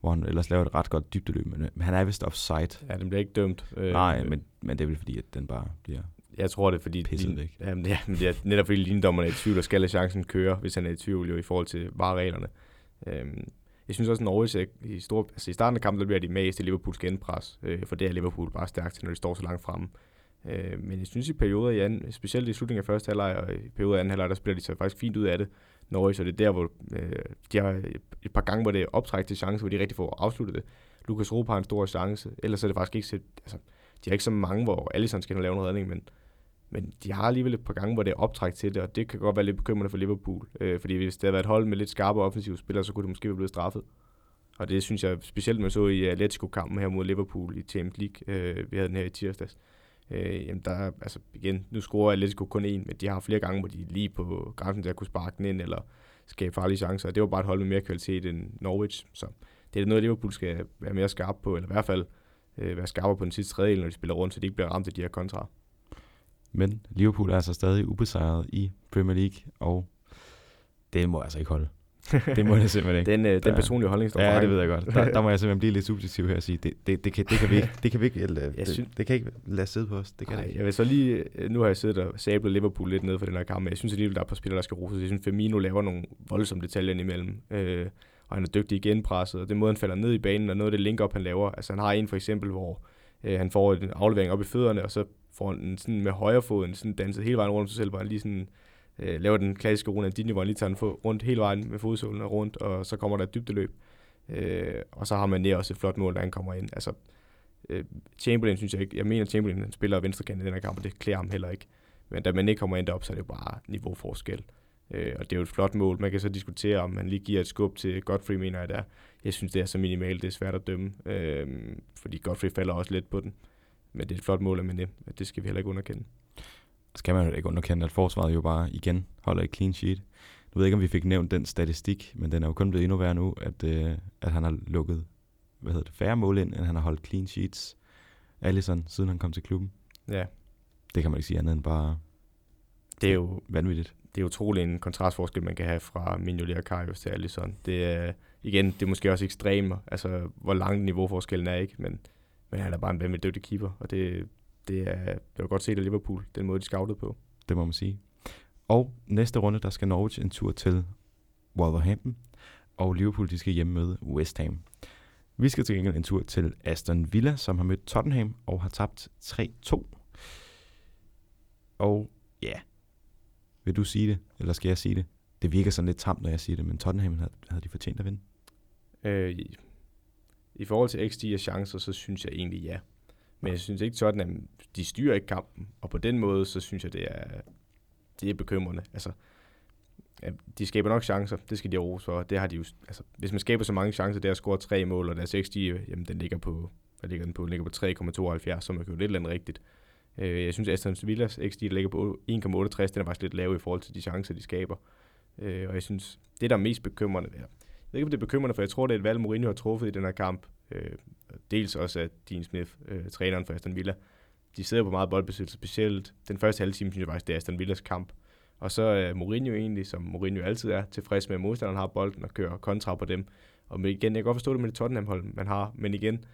hvor han ellers laver et ret godt dybdeløb, men, men han er vist offside. Ja, den bliver ikke dømt. Øh, Nej, men, men det er vel fordi, at den bare bliver jeg tror det, er, fordi pisset væk. Jamen, ja, men det er netop fordi lindommerne er i tvivl, og skal lade chancen køre, hvis han er i tvivl jo, i forhold til varereglerne. Øhm, jeg synes også, at er i, stor, altså i starten af kampen, der bliver de mest i Liverpools genpres, øh, for det er Liverpool bare stærkt til, når de står så langt fremme. Øh, men jeg synes i perioder, i anden, specielt i slutningen af første halvleg og i perioder af anden halvleg, der spiller de sig faktisk fint ud af det. Norwich, og det er der, hvor øh, de har et par gange, hvor det er optræk til chance, hvor de rigtig får afsluttet det. Lukas Rup har en stor chance, ellers er det faktisk ikke set, altså, de har ikke så mange, hvor Alisson skal lave en redning, men, men de har alligevel et par gange, hvor det er optræk til det, og det kan godt være lidt bekymrende for Liverpool, øh, fordi hvis det havde været et hold med lidt skarpe offensive spillere, så kunne det måske være blevet straffet. Og det synes jeg specielt, man så i Atletico-kampen her mod Liverpool i Champions League, øh, vi havde den her i tirsdags. Øh, Øh, jamen der altså igen, nu scorer Atletico kun én, men de har flere gange, hvor de lige på grænsen der kunne sparke den ind, eller skabe farlige chancer, og det var bare et hold med mere kvalitet end Norwich, så det er noget, Liverpool skal være mere skarp på, eller i hvert fald øh, være skarpere på den sidste tredjedel, når de spiller rundt, så de ikke bliver ramt af de her kontra. Men Liverpool er altså stadig ubesejret i Premier League, og det må altså ikke holde. (laughs) det må det simpelthen ikke. Den, øh, den personlige holdning står Ja, det ved jeg godt. Der, der må jeg simpelthen blive lidt subjektiv her og sige, det, det, det, kan, det, kan, vi ikke, det kan vi ikke, eller, det, synes, det kan ikke lade sidde på os. Det kan Ej, det ikke. Jeg vil så lige, øh, nu har jeg siddet og sablet Liverpool lidt ned for den her kamp, men jeg synes alligevel, der er på spillere, der skal rose. Jeg synes, Firmino laver nogle voldsomme detaljer imellem. Øh, og han er dygtig i genpresset, og den måde, han falder ned i banen, og noget af det link-up, han laver. Altså, han har en for eksempel, hvor øh, han får en aflevering op i fødderne, og så får han sådan med højre foden sådan danset hele vejen rundt om sig selv, hvor han lige sådan øh, laver den klassiske Ronaldinho, hvor han lige tager den rundt hele vejen med fodsålen rundt, og så kommer der et dybdeløb. Øh, og så har man der også et flot mål, der han kommer ind. Altså, øh, Chamberlain synes jeg ikke, jeg mener Chamberlain han spiller venstrekant i den her kamp, og det klæder ham heller ikke. Men da man ikke kommer ind op, så er det jo bare niveauforskel. Øh, og det er jo et flot mål. Man kan så diskutere, om man lige giver et skub til Godfrey, mener jeg der. Jeg synes, det er så minimalt, det er svært at dømme, øh, fordi Godfrey falder også lidt på den. Men det er et flot mål af Mané, det skal vi heller ikke underkende skal man jo ikke underkende, at forsvaret jo bare igen holder et clean sheet. Nu ved jeg ikke, om vi fik nævnt den statistik, men den er jo kun blevet endnu værre nu, at, øh, at han har lukket hvad hedder det, færre mål ind, end han har holdt clean sheets. Allison, siden han kom til klubben. Ja. Det kan man ikke sige andet end bare det er jo vanvittigt. Det er utrolig en kontrastforskel, man kan have fra Mignolet og Karius til Allison. Det er, igen, det er måske også ekstremt, altså hvor lang niveauforskellen er, ikke? Men, men han er bare en vanvittig dygtig keeper, og det, det, er, det var godt set af Liverpool, den måde, de scoutede på. Det må man sige. Og næste runde, der skal Norwich en tur til Wolverhampton, og Liverpool, de skal hjemme møde West Ham. Vi skal til gengæld en tur til Aston Villa, som har mødt Tottenham og har tabt 3-2. Og ja, vil du sige det, eller skal jeg sige det? Det virker sådan lidt tamt, når jeg siger det, men Tottenham havde, havde de fortjent at vinde. Øh, I forhold til XG og chancer, så synes jeg egentlig ja. Men jeg synes ikke sådan, at de styrer ikke kampen, og på den måde, så synes jeg, det er, det er bekymrende. Altså, de skaber nok chancer, det skal de rose for. Det har de jo, altså, hvis man skaber så mange chancer, der at score tre mål, og deres XG, jamen, den ligger på, hvad ligger den på? Den ligger på 3,72, så man kan jo lidt eller andet rigtigt. Øh, jeg synes, at Aston Villas XG ligger på 1,68, den er faktisk lidt lav i forhold til de chancer, de skaber. Øh, og jeg synes, det der er mest bekymrende, jeg ved ikke, om det er bekymrende, for jeg tror, det er et valg, Mourinho har truffet i den her kamp, Øh, dels også, at Dean Smith, øh, træneren for Aston Villa, de sidder på meget boldbesiddelse, specielt den første halve time, synes jeg faktisk, det er Aston Villas kamp. Og så er Mourinho egentlig, som Mourinho altid er, tilfreds med, at modstanderen har bolden og kører kontra på dem. Og igen, jeg kan godt forstå det med det Tottenham-hold, man har, men igen,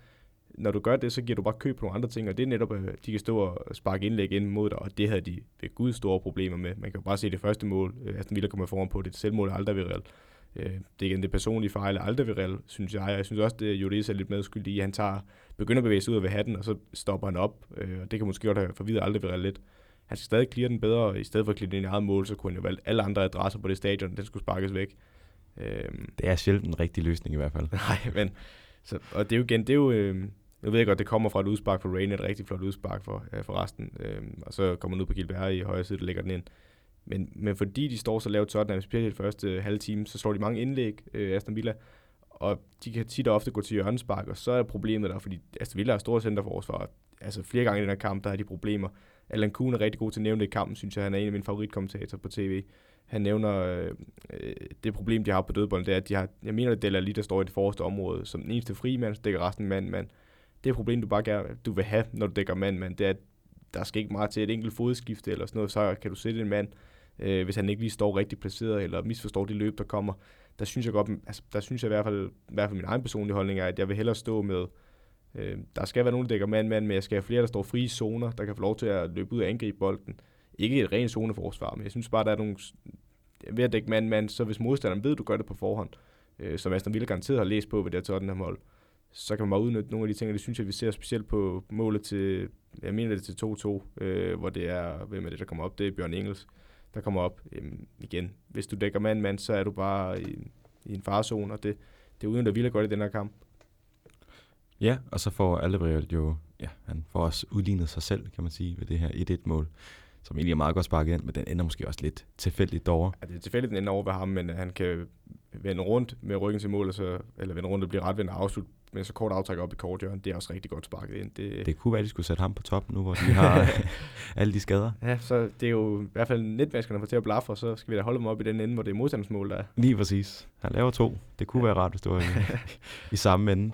når du gør det, så giver du bare køb på nogle andre ting, og det er netop, at de kan stå og sparke indlæg ind mod dig, og det havde de ved Gud store problemer med. Man kan jo bare se det første mål, øh, Aston Villa kommer foran på, det selvmål er aldrig ved Øh, det er igen det personlige fejl, aldrig ved synes jeg. Jeg synes også, at Juris er lidt medskyldig i, han tager, begynder at bevæge sig ud af hatten, og så stopper han op, øh, og det kan måske godt have forvidret aldrig ved lidt. Han skal stadig clear den bedre, og i stedet for at clear den i eget mål, så kunne han jo valgt alle andre adresser på det stadion, den skulle sparkes væk. Øhm, det er sjældent en rigtig løsning i hvert fald. (laughs) Nej, men så, og det er jo igen, det er jo, øh, jeg ved godt, det kommer fra et udspark for Rain, et rigtig flot udspark for, øh, for resten, øh, og så kommer man ud på Gilbert i højre side, der lægger den ind. Men, men fordi de står så lavt Tottenham, specielt i første halve time, så slår de mange indlæg, øh, Aston Villa, og de kan tit og ofte gå til hjørnespark, og så er problemet der, fordi Aston Villa er store centerforsvar. Altså flere gange i den her kamp, der har de problemer. Alan Kuhn er rigtig god til at nævne det i kampen, synes jeg. Han er en af mine favoritkommentatorer på tv. Han nævner øh, øh, det problem, de har på dødbolden, det er, at de har, jeg mener, at Della lige der står i det forreste område, som den eneste fri mand, så dækker resten mand, mand. Det er problem, du bare gerne, du vil have, når du dækker mand, mand. Det er, at der skal ikke meget til et enkelt fodskifte eller sådan noget, så kan du sætte en mand, øh, hvis han ikke lige står rigtig placeret, eller misforstår det løb, der kommer. Der synes jeg godt, altså, der synes jeg i hvert fald, i hvert fald min egen personlige holdning er, at jeg vil hellere stå med, øh, der skal være nogen, der dækker mand-mand, men jeg skal have flere, der står frie zoner, der kan få lov til at løbe ud og angribe bolden. Ikke et rent zoneforsvar, men jeg synes bare, der er nogle, ved at dække mand-mand, så hvis modstanderen ved, at du gør det på forhånd, øh, som Aston Villa garanteret har læst på ved det her Tottenham-hold, så kan man bare udnytte nogle af de ting, og det synes jeg, vi ser specielt på målet til, jeg mener det til 2-2, øh, hvor det er, hvem er det, der kommer op, det er Bjørn Engels, der kommer op øhm, igen. Hvis du dækker mand mand, så er du bare i, i en farzone, og det, det udnytter Villa godt i den her kamp. Ja, og så får Alderweireld jo, ja, han får også udlignet sig selv, kan man sige, ved det her 1-1-mål, som egentlig er meget godt sparket ind, men den ender måske også lidt tilfældigt over. Ja, det er tilfældigt, den ender over ved ham, men han kan vende rundt med ryggen til mål, så, eller vende rundt og blive ret ved og afslutte med så kort aftræk op i korthjørnet, det er også rigtig godt sparket ind. Det, det kunne være, at de skulle sætte ham på top nu, hvor de har (laughs) alle de skader. Ja, så det er jo i hvert fald netmaskerne for til at blaffe, så skal vi da holde dem op i den ende, hvor det er modstandsmål, der er. Lige præcis. Han laver to. Det kunne ja. være rart, hvis det var i, (laughs) i samme ende.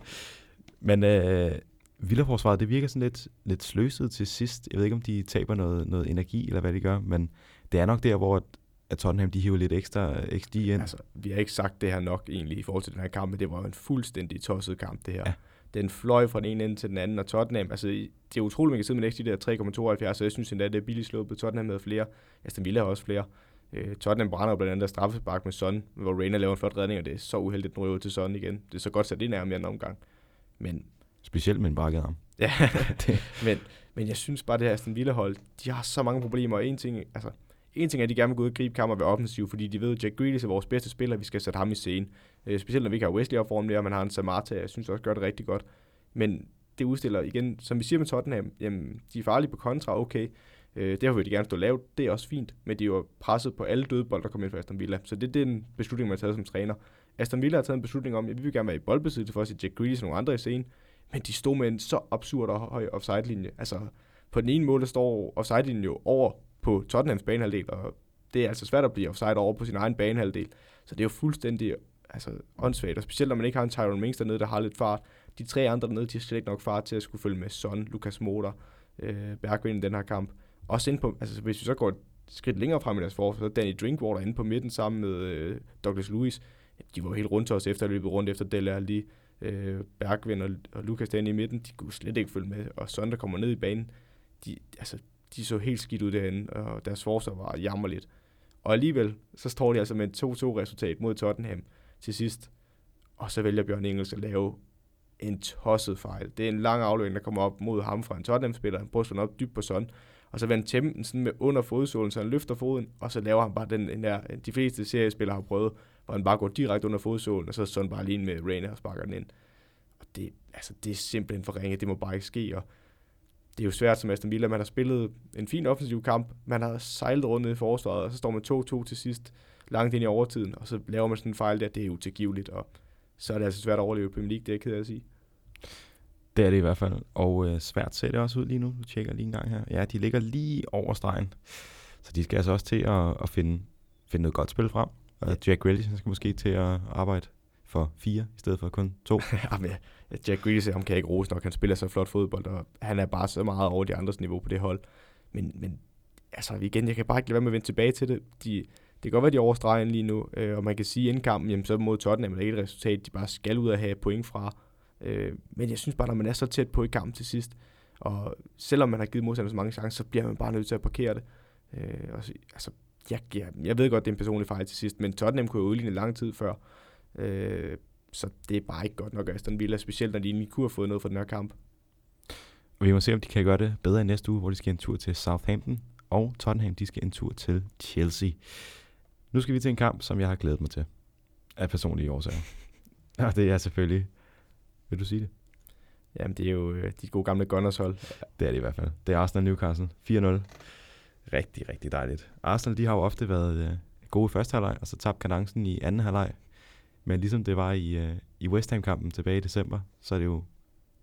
Men øh, Villaforsvaret, det virker sådan lidt, lidt sløset til sidst. Jeg ved ikke, om de taber noget, noget energi, eller hvad de gør, men det er nok der, hvor at Tottenham de hiver lidt ekstra XG ind. Altså, vi har ikke sagt det her nok egentlig i forhold til den her kamp, men det var jo en fuldstændig tosset kamp, det her. Ja. Den fløj fra den ene ende til den anden, og Tottenham, altså det er utroligt, man kan sidde med XG der 3,72, så jeg synes endda, det er billigt på Tottenham med flere. Aston Villa har også flere. Uh, Tottenham brænder blandt andet straffespark med Son, hvor Reina laver en flot redning, og det er så uheldigt, nu til Son igen. Det er så godt sat ind af i anden omgang. Men Specielt med en bakket arm. Ja, (laughs) men, men jeg synes bare, det her Aston Villa-hold, de har så mange problemer, og en ting, altså, en ting er, at de gerne vil gå ud og gribe kammer ved offensiv, fordi de ved, at Jack Grealish er vores bedste spiller, vi skal sætte ham i scene. Øh, specielt når vi ikke har Wesley op foran mere, man har en Samata, jeg synes også gør det rigtig godt. Men det udstiller igen, som vi siger med Tottenham, jamen, de er farlige på kontra, okay. Øh, derfor vil de gerne stå lavt, det er også fint, men de er jo presset på alle døde bold, der kommer ind fra Aston Villa. Så det det er den beslutning, man har taget som træner. Aston Villa har taget en beslutning om, at vi vil gerne være i boldbesiddelse for at se Jack Grealish og nogle andre i scenen, men de stod med en så absurd og høj offside-linje. Altså, på den ene mål, der står offside-linjen jo over på Tottenhams banehalvdel, og det er altså svært at blive offside over på sin egen banehalvdel. Så det er jo fuldstændig altså, åndssvagt, og specielt når man ikke har en Tyrone Mings dernede, der har lidt fart. De tre andre dernede, de har slet ikke nok fart til at skulle følge med Son, Lukas Motor, øh, Bergvind i den her kamp. Også ind på, altså hvis vi så går et skridt længere frem i deres forsvar, så Danny Drinkwater inde på midten sammen med øh, Douglas Lewis. De var helt rundt til os efter løbet rundt efter Dele lige øh, Bergvind og, og Lukas derinde i midten, de kunne slet ikke følge med. Og Son, der kommer ned i banen, de, altså, de så helt skidt ud derinde, og deres forsvar var jammerligt. Og alligevel, så står de altså med et 2-2-resultat mod Tottenham til sidst. Og så vælger Bjørn Engels at lave en tosset fejl. Det er en lang aflevering, der kommer op mod ham fra en Tottenham-spiller. Han bryster op dybt på Son. Og så vender Tempen sådan med under fodsålen, så han løfter foden, og så laver han bare den, den der, de fleste seriespillere har prøvet, hvor han bare går direkte under fodsålen, og så sådan bare lige med Rainer og sparker den ind. Og det, altså, det er simpelthen for ringe, det må bare ikke ske, og det er jo svært som Aston Villa, man har spillet en fin offensiv kamp, man har sejlet rundt i forsvaret, og så står man 2-2 til sidst, langt ind i overtiden, og så laver man sådan en fejl der, det er utilgiveligt, og så er det altså svært at overleve i Premier League, det er jeg ked af at sige. Det er det i hvert fald, og øh, svært ser det også ud lige nu, du tjekker lige en gang her. Ja, de ligger lige over stregen, så de skal altså også til at, at finde, finde noget godt spil frem. Og ja. Jack Grealish skal måske til at arbejde for fire i stedet for kun to. (laughs) Jamen, Jack Grealish, ham kan jeg ikke rose nok. Han spiller så flot fodbold, og han er bare så meget over de andres niveau på det hold. Men, men altså igen, jeg kan bare ikke lade være med at vende tilbage til det. De, det kan godt være, de overstreger lige nu, øh, og man kan sige, at indkampen jamen, så mod Tottenham er det ikke et resultat, de bare skal ud og have point fra. Øh, men jeg synes bare, når man er så tæt på i kampen til sidst, og selvom man har givet modstanderne så mange chancer, så bliver man bare nødt til at parkere det. Øh, og så, altså, jeg, jeg, jeg ved godt, det er en personlig fejl til sidst, men Tottenham kunne jo udligne lang tid før. Øh, så det er bare ikke godt nok Aston Villa, specielt når de egentlig kunne have fået noget fra den her kamp. Og vi må se, om de kan gøre det bedre i næste uge, hvor de skal en tur til Southampton, og Tottenham, de skal en tur til Chelsea. Nu skal vi til en kamp, som jeg har glædet mig til, af personlige årsager. (laughs) og det er selvfølgelig... Vil du sige det? Jamen, det er jo øh, de gode gamle Gunners hold. Det er det i hvert fald. Det er Arsenal Newcastle 4-0. Rigtig, rigtig dejligt. Arsenal, de har jo ofte været øh, gode i første halvleg, og så tabt kadencen i anden halvleg. Men ligesom det var i, øh, i West Ham-kampen tilbage i december, så er det jo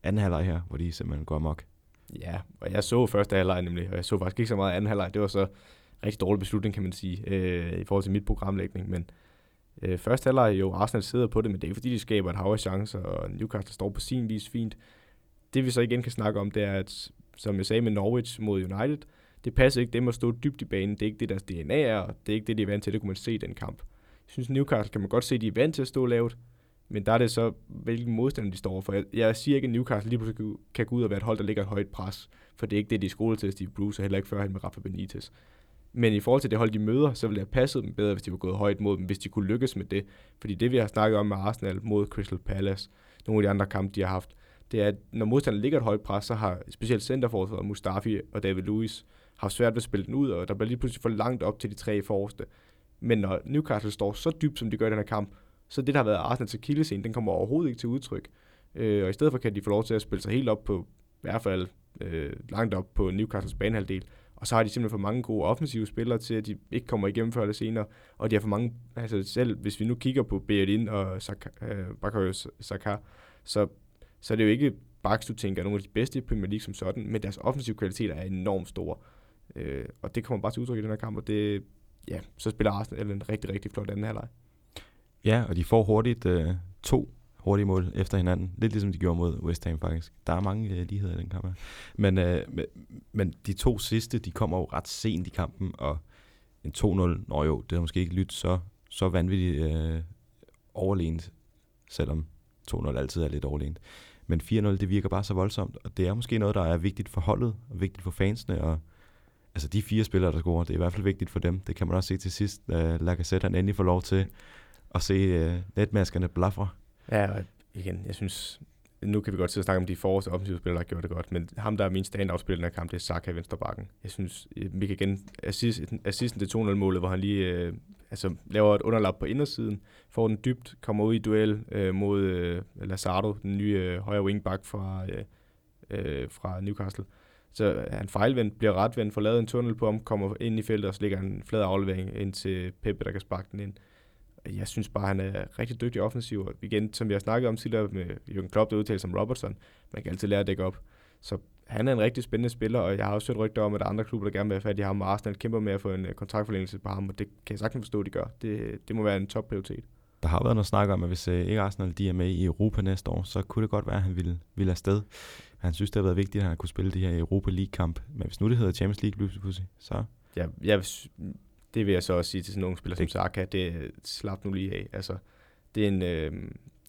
anden halvleg her, hvor de simpelthen går amok. Ja, og jeg så første halvleg nemlig, og jeg så faktisk ikke så meget anden halvleg. Det var så rigtig dårlig beslutning, kan man sige, øh, i forhold til mit programlægning. Men øh, første halvleg, jo, Arsenal sidder på det, men det er ikke fordi, de skaber et hav af chancer, og Newcastle står på sin vis fint. Det vi så igen kan snakke om, det er, at som jeg sagde med Norwich mod United, det passer ikke dem at stå dybt i banen. Det er ikke det, deres DNA er, og det er ikke det, de er vant til. Det kunne man se i den kamp. Jeg synes, Newcastle kan man godt se, at de er vant til at stå lavt, men der er det så, hvilken modstand de står for. Jeg, jeg siger ikke, at Newcastle lige pludselig kan gå ud og være et hold, der ligger et højt pres, for det er ikke det, de er til Steve Bruce, og heller ikke førhen med Rafa Benitez. Men i forhold til det hold, de møder, så ville det have passet dem bedre, hvis de var gået højt mod dem, hvis de kunne lykkes med det. Fordi det, vi har snakket om med Arsenal mod Crystal Palace, nogle af de andre kampe, de har haft, det er, at når modstanderen ligger et højt pres, så har specielt centerforsvaret Mustafi og David Luiz haft svært ved at spille den ud, og der bliver lige pludselig for langt op til de tre forreste. Men når Newcastle står så dybt, som de gør i den her kamp, så det, der har været Arsenals akillescene, den kommer overhovedet ikke til udtryk. Øh, og i stedet for kan de få lov til at spille sig helt op på, i hvert fald øh, langt op på Newcastles banehalvdel. Og så har de simpelthen for mange gode offensive spillere til, at de ikke kommer igennem før eller senere. Og de har for mange, altså selv hvis vi nu kigger på Berin og Saka, øh, Bakayo Saka, så, så er det jo ikke Baks, du tænker, nogle af de bedste i Premier League som sådan, men deres offensive kvaliteter er enormt store. Øh, og det kommer bare til udtryk i den her kamp, og det, ja, så spiller Arsenal en rigtig, rigtig flot anden halvleg. Ja, og de får hurtigt øh, to hurtige mål efter hinanden. Lidt ligesom de gjorde mod West Ham faktisk. Der er mange øh, ligheder i den kamp her. Men, øh, men, de to sidste, de kommer jo ret sent i kampen, og en 2-0, nå jo, det har måske ikke lyttet så, så vanvittigt øh, overlegent, selvom 2-0 altid er lidt overlegent. Men 4-0, det virker bare så voldsomt, og det er måske noget, der er vigtigt for holdet, og vigtigt for fansene, og altså de fire spillere, der scorer, det er i hvert fald vigtigt for dem. Det kan man også se til sidst, da Lacazette han endelig får lov til at se øh, netmaskerne blafre. Ja, og igen, jeg synes, nu kan vi godt sidde og snakke om de forreste offensive spillere, der har gjort det godt, men ham, der er min stand-out-spiller den her kamp, det er Saka i venstrebakken. Jeg synes, øh, vi kan igen, assisten, assisten til 2-0-målet, hvor han lige øh, altså, laver et underlap på indersiden, får den dybt, kommer ud i duel øh, mod øh, Lazardo, den nye øh, højre wingback fra, øh, øh, fra Newcastle. Så han fejlvendt, bliver retvendt, får lavet en tunnel på ham, kommer ind i feltet, og så ligger en flad aflevering ind til Pepe, der kan sparke den ind. Jeg synes bare, han er rigtig dygtig offensiv, og igen, som vi har snakket om tidligere med Jürgen Klopp, der udtalte som Robertson, man kan altid lære at dække op. Så han er en rigtig spændende spiller, og jeg har også hørt rygter om, at der er andre klubber, der gerne vil have fat i ham, og Arsenal kæmper med at få en øh, kontraktforlængelse på ham, og det kan jeg sagtens forstå, at de gør. Det, det må være en top prioritet. Der har været noget snak om, at hvis øh, ikke Arsenal de er med i Europa næste år, så kunne det godt være, at han ville, ville afsted. Han synes, det har været vigtigt, at han kunne spille de her Europa League-kamp. Men hvis nu det hedder Champions League, pludselig, så... Ja, jeg, det vil jeg så også sige til sådan nogle spillere som Saka, det slap nu lige af. Altså, det, er en, øh,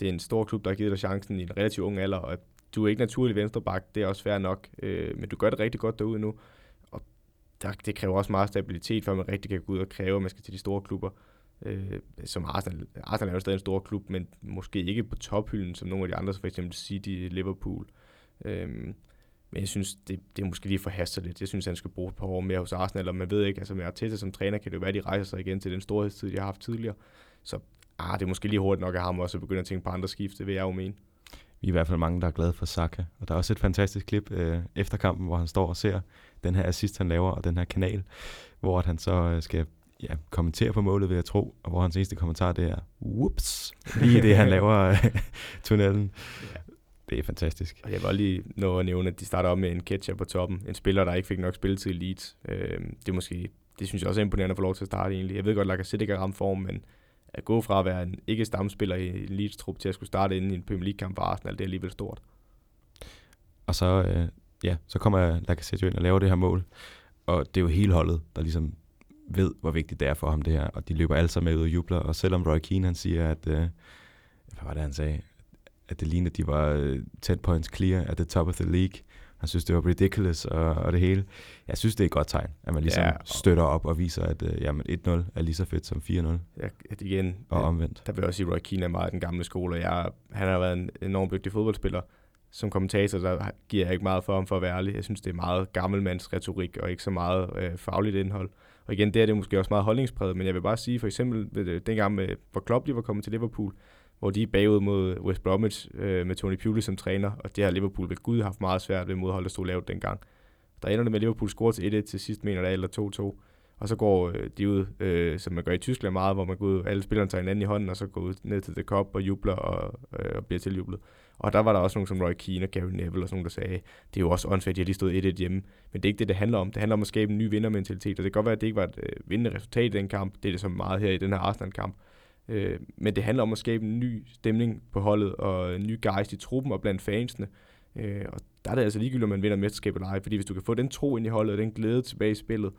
det er en stor klub, der har givet dig chancen i en relativt ung alder, og du er ikke naturlig venstreback, det er også fair nok, øh, men du gør det rigtig godt derude nu, og der, det kræver også meget stabilitet, før man rigtig kan gå ud og kræve, at man skal til de store klubber. Øh, som Arsenal, Arsenal er jo stadig en stor klub, men måske ikke på tophylden, som nogle af de andre, som for eksempel City, Liverpool. Øh, men jeg synes, det, det er måske lige for hastet lidt. Jeg synes, han skal bruge et par år mere hos Arsenal, og man ved ikke, altså med Arteta som træner, kan det jo være, at de rejser sig igen til den storhedstid, de har haft tidligere. Så ah, det er måske lige hurtigt nok af ham også at begynde at tænke på andre skift, det vil jeg jo mene. Vi er i hvert fald mange, der er glade for Saka. Og der er også et fantastisk klip øh, efter kampen, hvor han står og ser den her assist, han laver, og den her kanal, hvor at han så øh, skal ja, kommentere på målet, vil jeg tro, og hvor hans eneste kommentar, det er, whoops, lige det, han (laughs) laver øh, tunnelen. Ja. Det er fantastisk. Og jeg vil lige nå at nævne, at de starter op med en catcher på toppen. En spiller, der ikke fik nok spilletid i Leeds. Øh, det er måske, det synes jeg også er imponerende at få lov til at starte egentlig. Jeg ved godt, at Lacazette ikke har ramt form, men at gå fra at være en ikke stamspiller i elite-trup til at skulle starte inden i en Premier League-kamp for Arsenal, det er alligevel stort. Og så, øh, ja, så kommer Lacazette ind og laver det her mål. Og det er jo hele holdet, der ligesom ved, hvor vigtigt det er for ham det her. Og de løber alle sammen med ud og jubler. Og selvom Roy Keane han siger, at, øh, hvad var det han sagde? At det lignede, at de var øh, 10 points clear at the top of the league. Han synes, det var ridiculous og, og det hele. Jeg synes, det er et godt tegn, at man ligesom ja, og... støtter op og viser, at øh, jamen 1-0 er lige så fedt som 4-0. Ja, igen. Og omvendt. Der vil jeg også sige, at Roy Keane er meget den gamle skole, og jeg, han har været en enormt dygtig fodboldspiller. Som kommentator, der giver jeg ikke meget for ham, for at være ærlig. Jeg synes, det er meget gammelmands retorik, og ikke så meget øh, fagligt indhold. Og igen, det er det måske også meget holdningspræget, men jeg vil bare sige, for eksempel dengang, med, hvor Klopp lige var kommet til Liverpool, hvor de er bagud mod West Bromwich øh, med Tony Pulis som træner, og det har Liverpool ved Gud haft meget svært ved modholdet at stå lavt dengang. Der ender det med, at Liverpool scorer til 1-1 til sidst, mener det eller 2-2. Og så går øh, de ud, øh, som man gør i Tyskland meget, hvor man går ud, alle spillerne tager hinanden i hånden, og så går ud ned til The Cup og jubler og, øh, og bliver tiljublet. Og der var der også nogen som Roy Keane og Gary Neville og sådan nogen, der sagde, det er jo også åndssvagt, de har lige stået 1-1 hjemme. Men det er ikke det, det handler om. Det handler om at skabe en ny vindermentalitet, og det kan godt være, at det ikke var et øh, vindende resultat i den kamp. Det er det så meget her i den her Arsenal-kamp. Øh, men det handler om at skabe en ny stemning på holdet, og en ny gejst i truppen og blandt fansene. Øh, og der er det altså ligegyldigt, om man vinder mesterskab eller ej, fordi hvis du kan få den tro ind i holdet, og den glæde tilbage i spillet,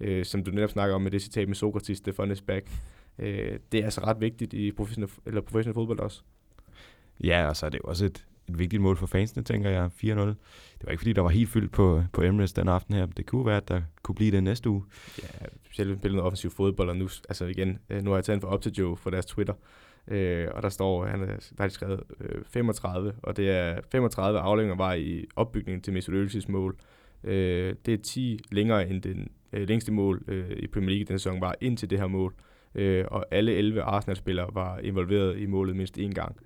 øh, som du netop snakker om med det citat med Sokrates, the fun is back, øh, det er altså ret vigtigt i professionel, eller professionel fodbold også. Ja, og så er det jo også et, et vigtigt mål for fansene, tænker jeg, 4-0. Det var ikke fordi, der var helt fyldt på, på Emirates den aften her. Det kunne være, at der kunne blive det næste uge. Ja, specielt spillet noget offensiv fodbold, og nu, altså igen, øh, nu har jeg taget en for op til Joe for deres Twitter, øh, og der står, han er, der har skrevet øh, 35, og det er 35 aflænger var i opbygningen til Mesut Özil's mål. Øh, det er 10 længere end den øh, længste mål øh, i Premier League den sæson var indtil det her mål. Øh, og alle 11 Arsenal-spillere var involveret i målet mindst én gang.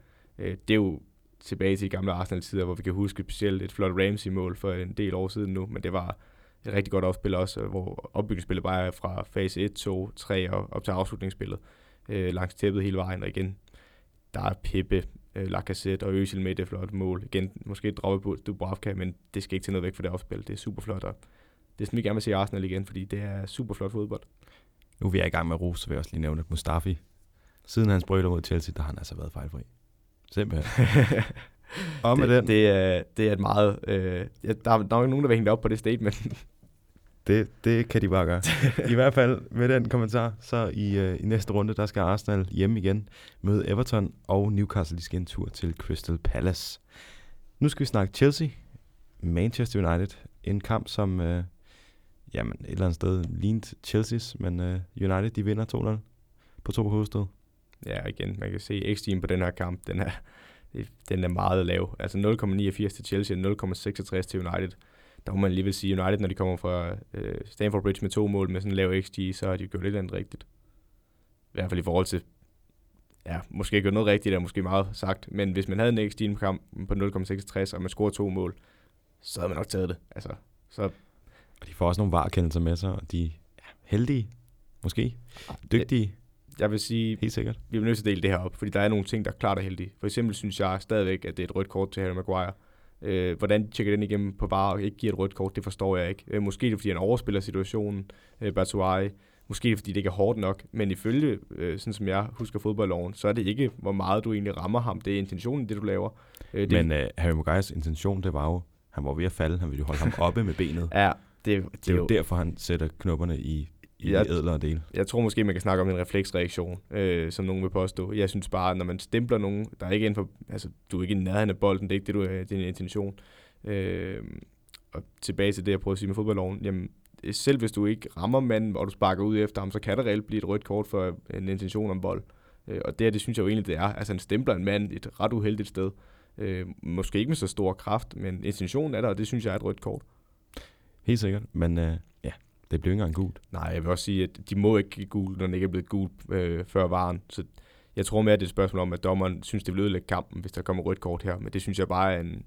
Øh, det er jo tilbage til de gamle Arsenal-tider, hvor vi kan huske specielt et flot Ramsey-mål for en del år siden nu, men det var et rigtig godt opspil også, øh, hvor opbygningsspillet bare er fra fase 1, 2, 3 og op til afslutningsspillet øh, langs tæppet hele vejen, og igen, der er Pepe, øh, Lacazette og Özil med det flotte mål. Igen, måske et drop på Dubravka, men det skal ikke til noget væk for det opspil. Det er super flot, og det er sådan, vi gerne vil se Arsenal igen, fordi det er super flot fodbold. Nu er vi i gang med Rose, så vil jeg også lige nævne, at Mustafi, siden hans brøler mod Chelsea, der har han altså været fejlfri. Simpelthen. (laughs) Og med det, den. Det, er, det er et meget... Øh, der, der er nok nogen, der vil hænge op på det statement. (laughs) det, det kan de bare gøre. I hvert fald med den kommentar, så i, øh, i næste runde, der skal Arsenal hjem igen møde Everton, og Newcastle de skal en tur til Crystal Palace. Nu skal vi snakke Chelsea, Manchester United. En kamp, som øh, jamen, et eller andet sted lignede Chelsea's, men øh, United de vinder 2-0 på to hovedstød. Ja, igen, man kan se x på den her kamp, den er, den er meget lav. Altså 0,89 til Chelsea og 0,66 til United. Der må man lige vil sige, United, når de kommer fra øh, Stamford Bridge med to mål med sådan en lav XG, så har de gjort lidt andet rigtigt. I hvert fald i forhold til, ja, måske gjort noget rigtigt, er måske meget sagt, men hvis man havde en XG på kampen på 0,66, og man scorer to mål, så havde man nok taget det. Altså, så og de får også nogle varekendelser med sig, og de er heldige, måske, dygtige. Jeg vil sige, Helt sikkert. vi er nødt til at dele det her op, fordi der er nogle ting, der er klart og heldige. For eksempel synes jeg stadigvæk, at det er et rødt kort til Harry Maguire. Øh, hvordan de tjekker den igennem på bare og ikke giver et rødt kort, det forstår jeg ikke. Øh, måske er det, fordi han overspiller situationen, øh, Batuai. Måske er det, fordi det ikke er hårdt nok. Men ifølge, øh, sådan som jeg husker fodboldloven, så er det ikke, hvor meget du egentlig rammer ham. Det er intentionen, det du laver. Øh, det... Men øh, Harry Maguires intention, det var jo, han var ved at falde. Han ville jo holde ham (laughs) oppe med benet. Ja, det, det, det er jo derfor, han sætter knopperne i, i jeg, de ædlere dele. Jeg tror måske, man kan snakke om en refleksreaktion, øh, som nogen vil påstå. Jeg synes bare, når man stempler nogen, der er ikke inden for, altså, du er ikke i nærheden af bolden, det er ikke det, du er, din intention. Øh, og tilbage til det, jeg prøver at sige med fodboldloven, jamen, selv hvis du ikke rammer manden, og du sparker ud efter ham, så kan der reelt blive et rødt kort for en intention om bold. Øh, og det her, det synes jeg jo egentlig, det er. Altså, han stempler en mand et ret uheldigt sted. Øh, måske ikke med så stor kraft, men intentionen er der, og det synes jeg er et rødt kort. Helt sikkert, men øh, det blev ikke engang gult. Nej, jeg vil også sige, at de må ikke give gult, når det ikke er blevet gult øh, før varen. Så jeg tror mere, at det er et spørgsmål om, at dommeren synes, det vil ødelægge kampen, hvis der kommer rødt kort her. Men det synes jeg bare er en,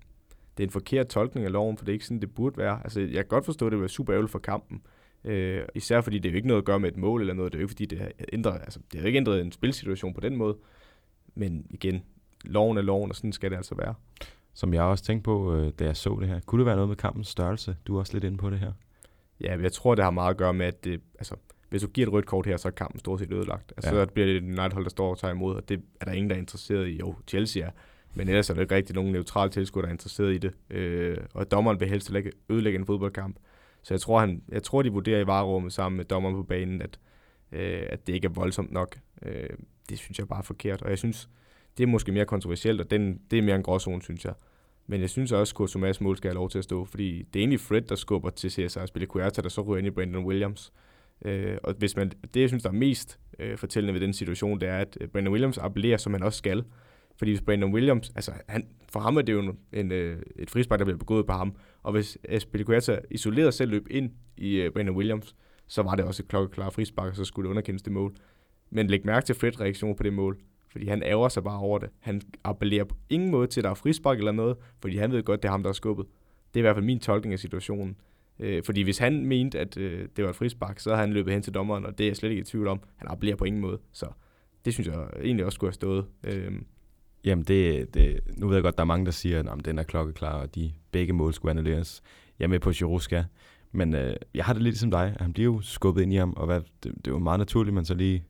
det er en forkert tolkning af loven, for det er ikke sådan, det burde være. Altså, jeg kan godt forstå, at det vil super ærgerligt for kampen. Øh, især fordi det er jo ikke noget at gøre med et mål eller noget. Det er jo ikke, fordi det har ændret, altså, det har ikke ændret en spilsituation på den måde. Men igen, loven er loven, og sådan skal det altså være som jeg også tænkte på, øh, da jeg så det her. Kunne det være noget med kampens størrelse? Du er også lidt inde på det her. Ja, jeg tror, det har meget at gøre med, at det, altså, hvis du giver et rødt kort her, så er kampen stort set ødelagt. Altså, Ja. så bliver det et United-hold, der står og tager imod, og det er der ingen, der er interesseret i. Jo, Chelsea er, men ellers er der ikke rigtig nogen neutrale tilskuere, der er interesseret i det. Øh, og dommeren vil helst ikke ødelægge en fodboldkamp. Så jeg tror, han, jeg tror de vurderer i varerummet sammen med dommeren på banen, at, øh, at det ikke er voldsomt nok. Øh, det synes jeg bare er forkert, og jeg synes, det er måske mere kontroversielt, og den, det er mere en gråzone, synes jeg. Men jeg synes også, at Thomas mål skal have lov til at stå, fordi det er egentlig Fred, der skubber til CSR spille Kuerta, der så ryger ind i Brandon Williams. Øh, og hvis man, det, jeg synes, der er mest øh, fortællende ved den situation, det er, at øh, Brandon Williams appellerer, som han også skal. Fordi hvis Brandon Williams, altså han, for ham er det jo en, en, øh, et frispark, der bliver begået på ham. Og hvis Aspilicueta isoleret selv løb ind i øh, Brandon Williams, så var det også et klokkeklart frispark, og så skulle det underkendes det mål. Men læg mærke til Freds reaktion på det mål, fordi han ærger sig bare over det. Han appellerer på ingen måde til, at der er frispark eller noget, fordi han ved godt, det er ham, der er skubbet. Det er i hvert fald min tolkning af situationen. Øh, fordi hvis han mente, at øh, det var et frispark, så havde han løbet hen til dommeren, og det er jeg slet ikke i tvivl om. Han appellerer på ingen måde, så det synes jeg egentlig også skulle have stået. Øh, Jamen, det, det, nu ved jeg godt, der er mange, der siger, at den er klokkeklar, og de begge mål skulle annulleres. Jeg er med på, at Men øh, jeg har det lidt ligesom dig. Han bliver jo skubbet ind i ham, og hvad, det, det er jo meget naturligt, at man så lige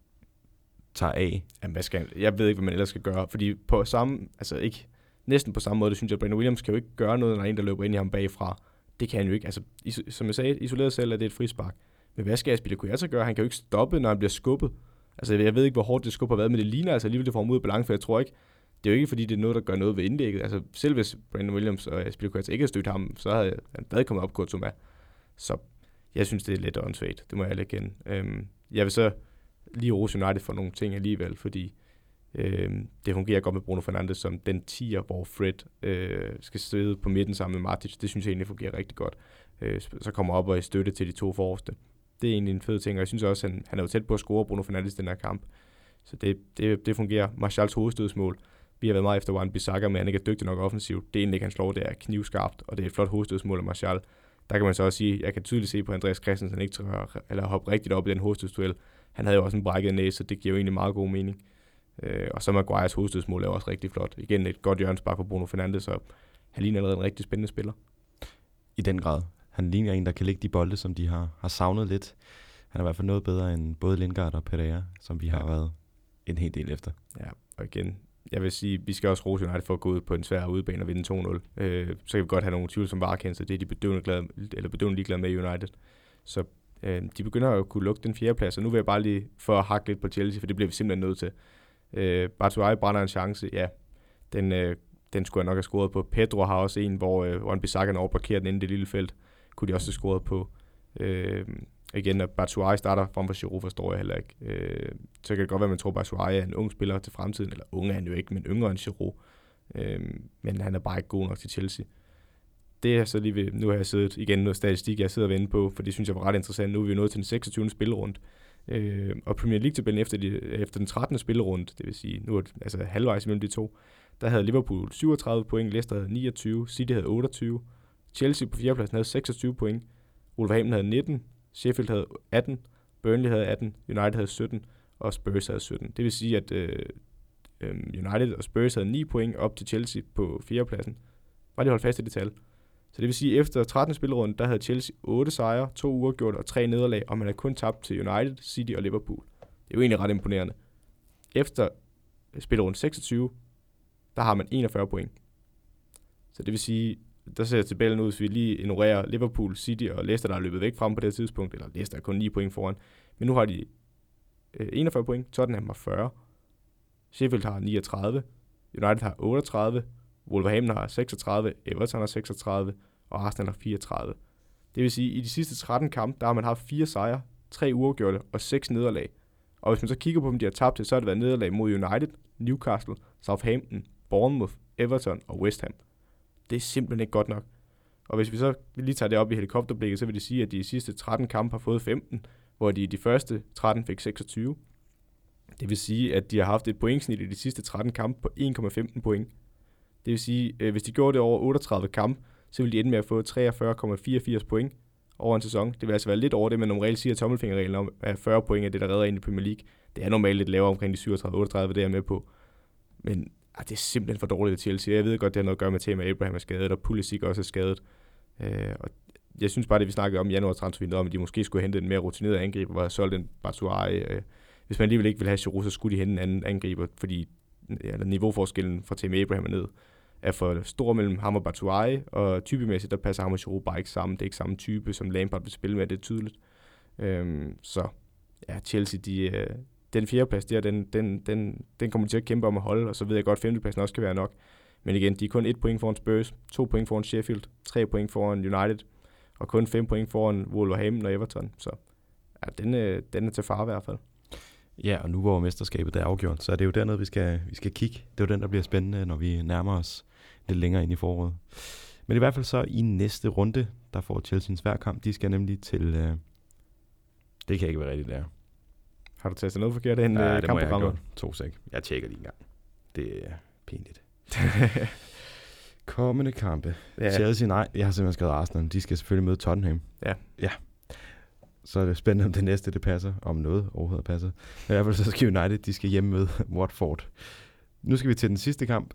tager af. Jamen, hvad skal? Jeg ved ikke, hvad man ellers skal gøre, fordi på samme, altså ikke, næsten på samme måde, det synes jeg, at Brandon Williams kan jo ikke gøre noget, når der er en, der løber ind i ham bagfra. Det kan han jo ikke. Altså, is- som jeg sagde, isoleret selv er det et frispark. Men hvad skal Aspilicueta gøre? Han kan jo ikke stoppe, når han bliver skubbet. Altså, jeg ved ikke, hvor hårdt det skub har været, men det ligner altså alligevel, det får ham ud af balance, for jeg tror ikke, det er jo ikke, fordi det er noget, der gør noget ved indlægget. Altså, selv hvis Brandon Williams og Aspilicueta ikke havde stødt ham, så havde han stadig kommet op Kurtuma. Så jeg synes, det er lidt åndssvagt. Det må jeg alle kende. Øhm, jeg vil så lige Aarhus United for nogle ting alligevel, fordi øh, det fungerer godt med Bruno Fernandes som den tier, hvor Fred øh, skal sidde på midten sammen med Matic. Det synes jeg egentlig fungerer rigtig godt. Øh, så kommer op og i støtte til de to forreste. Det er egentlig en fed ting, og jeg synes også, at han, han er jo tæt på at score Bruno Fernandes i den her kamp. Så det, det, det fungerer. Martials hovedstødsmål. Vi har været meget efter Juan Bissaka, men han ikke er dygtig nok offensivt. Det er ikke, han slår, det er knivskarpt, og det er et flot hovedstødsmål af Martial. Der kan man så også sige, jeg kan tydeligt se på Andreas Christensen, han ikke tør, eller hoppe rigtigt op i den hovedstødsduel. Han havde jo også en brækket næse, så det giver jo egentlig meget god mening. Øh, og så Maguires hovedstødsmål er også rigtig flot. Igen et godt hjørnspark for Bruno Fernandes, og han ligner allerede en rigtig spændende spiller. I den grad. Han ligner en, der kan lægge de bolde, som de har, har savnet lidt. Han er i hvert fald noget bedre end både Lindgaard og Pereira, som vi har Ja. været en hel del efter. Ja, og igen, jeg vil sige, vi skal også rose United for at gå ud på en svær udebane og vinde 2-0. Øh, så kan vi godt have nogle tvivl som varekendelse. Det er de bedøvende, glade, eller bedøvende ligeglade med United. Så øh, de begynder jo at kunne lukke den fjerde plads, og nu vil jeg bare lige for at hakke lidt på Chelsea, for det bliver vi simpelthen nødt til. Øh, Bartuai brænder en chance, ja, den, øh, den skulle jeg nok have scoret på. Pedro har også en, hvor øh, Juan Bissaka overparkerer den inde i det lille felt. Kunne de også have scoret på. Øh, igen, at Batshuayi starter frem for Giroud, forstår jeg heller ikke. Øh, så kan det godt være, at man tror, at Batshuayi er en ung spiller til fremtiden, eller unge er han jo ikke, men yngre end Giroud. Øh, men han er bare ikke god nok til Chelsea. Det er så lige ved, nu har jeg siddet igen noget statistik, jeg sidder og venter på, for det synes jeg var ret interessant. Nu er vi jo nået til den 26. spillerunde, øh, og Premier League-tabellen efter, de, efter den 13. spillerunde, det vil sige, nu er det altså halvvejs mellem de to, der havde Liverpool 37 point, Leicester havde 29, City havde 28, Chelsea på fjerdepladsen havde 26 point, Wolverhampton havde 19, Sheffield havde 18, Burnley havde 18, United havde 17, og Spurs havde 17. Det vil sige, at øh, øh United og Spurs havde 9 point op til Chelsea på fjerdepladsen. Bare lige holde fast i det tal. Så det vil sige, at efter 13. spillerunde, der havde Chelsea 8 sejre, 2 uafgjorte og 3 nederlag, og man havde kun tabt til United, City og Liverpool. Det er jo egentlig ret imponerende. Efter øh, spillerunde 26, der har man 41 point. Så det vil sige, der ser tabellen ud, hvis vi lige ignorerer Liverpool, City og Leicester, der er løbet væk frem på det her tidspunkt, eller Leicester er kun 9 point foran. Men nu har de øh, 41 point, Tottenham har 40, Sheffield har 39, United har 38, Wolverhampton har 36, Everton har 36, og Arsenal har 34. Det vil sige, at i de sidste 13 kampe, der har man haft fire sejre, tre uafgjorte og seks nederlag. Og hvis man så kigger på dem, de har tabt til, så har det været nederlag mod United, Newcastle, Southampton, Bournemouth, Everton og West Ham. Det er simpelthen ikke godt nok. Og hvis vi så lige tager det op i helikopterblikket, så vil det sige, at de sidste 13 kampe har fået 15, hvor de i de første 13 fik 26. Det vil sige, at de har haft et pointsnit i de sidste 13 kampe på 1,15 point. Det vil sige, øh, hvis de gjorde det over 38 kampe, så ville de ende med at få 43,84 point over en sæson. Det vil altså være lidt over det, man normalt siger, tommelfingerreglen om, at 40 point er det, der redder ind i Premier League. Det er normalt lidt lavere omkring de 37-38, det er jeg med på. Men ah, det er simpelthen for dårligt til Chelsea. Jeg ved godt, det har noget at gøre med tema, at Abraham er skadet, og Pulisic også er skadet. Øh, og jeg synes bare, det vi snakkede om i januar transfervinduet, om at de måske skulle hente en mere rutineret angriber, hvor jeg solgte en Batuai. Øh, hvis man alligevel ikke vil have Giroud, så skulle de hente en anden angriber, fordi ja, niveauforskellen fra Tim Abraham er ned er for stor mellem ham og Batuai, og typemæssigt, der passer ham og Giroud bare ikke sammen. Det er ikke samme type, som Lampard vil spille med, det er tydeligt. Øhm, så ja, Chelsea, de, øh, den fjerdeplads der, den, den, den, den kommer de til at kæmpe om at holde, og så ved jeg godt, at femtepladsen også kan være nok. Men igen, de er kun et point foran Spurs, to point foran Sheffield, tre point foran United, og kun fem point foran Wolverhampton og Everton. Så ja, den, øh, den er til far i hvert fald. Ja, og nu hvor mesterskabet er afgjort, så er det jo dernede, vi skal, vi skal kigge. Det er jo den, der bliver spændende, når vi nærmer os lidt længere ind i foråret. Men i hvert fald så i næste runde, der får Chelsea en svær kamp. De skal nemlig til... Øh, det kan ikke være rigtigt, der. Har du taget noget forkert ind ja, i det må jeg have. To sek. Jeg tjekker lige en gang. Det er pinligt. (laughs) Kommende kampe. Ja, Chelsea, nej. Jeg har simpelthen skrevet Arsenal. De skal selvfølgelig møde Tottenham. Ja. Ja. Så er det spændende, om det næste det passer. Om noget overhovedet passer. I hvert fald så skal United, de skal hjemme med Watford. Nu skal vi til den sidste kamp.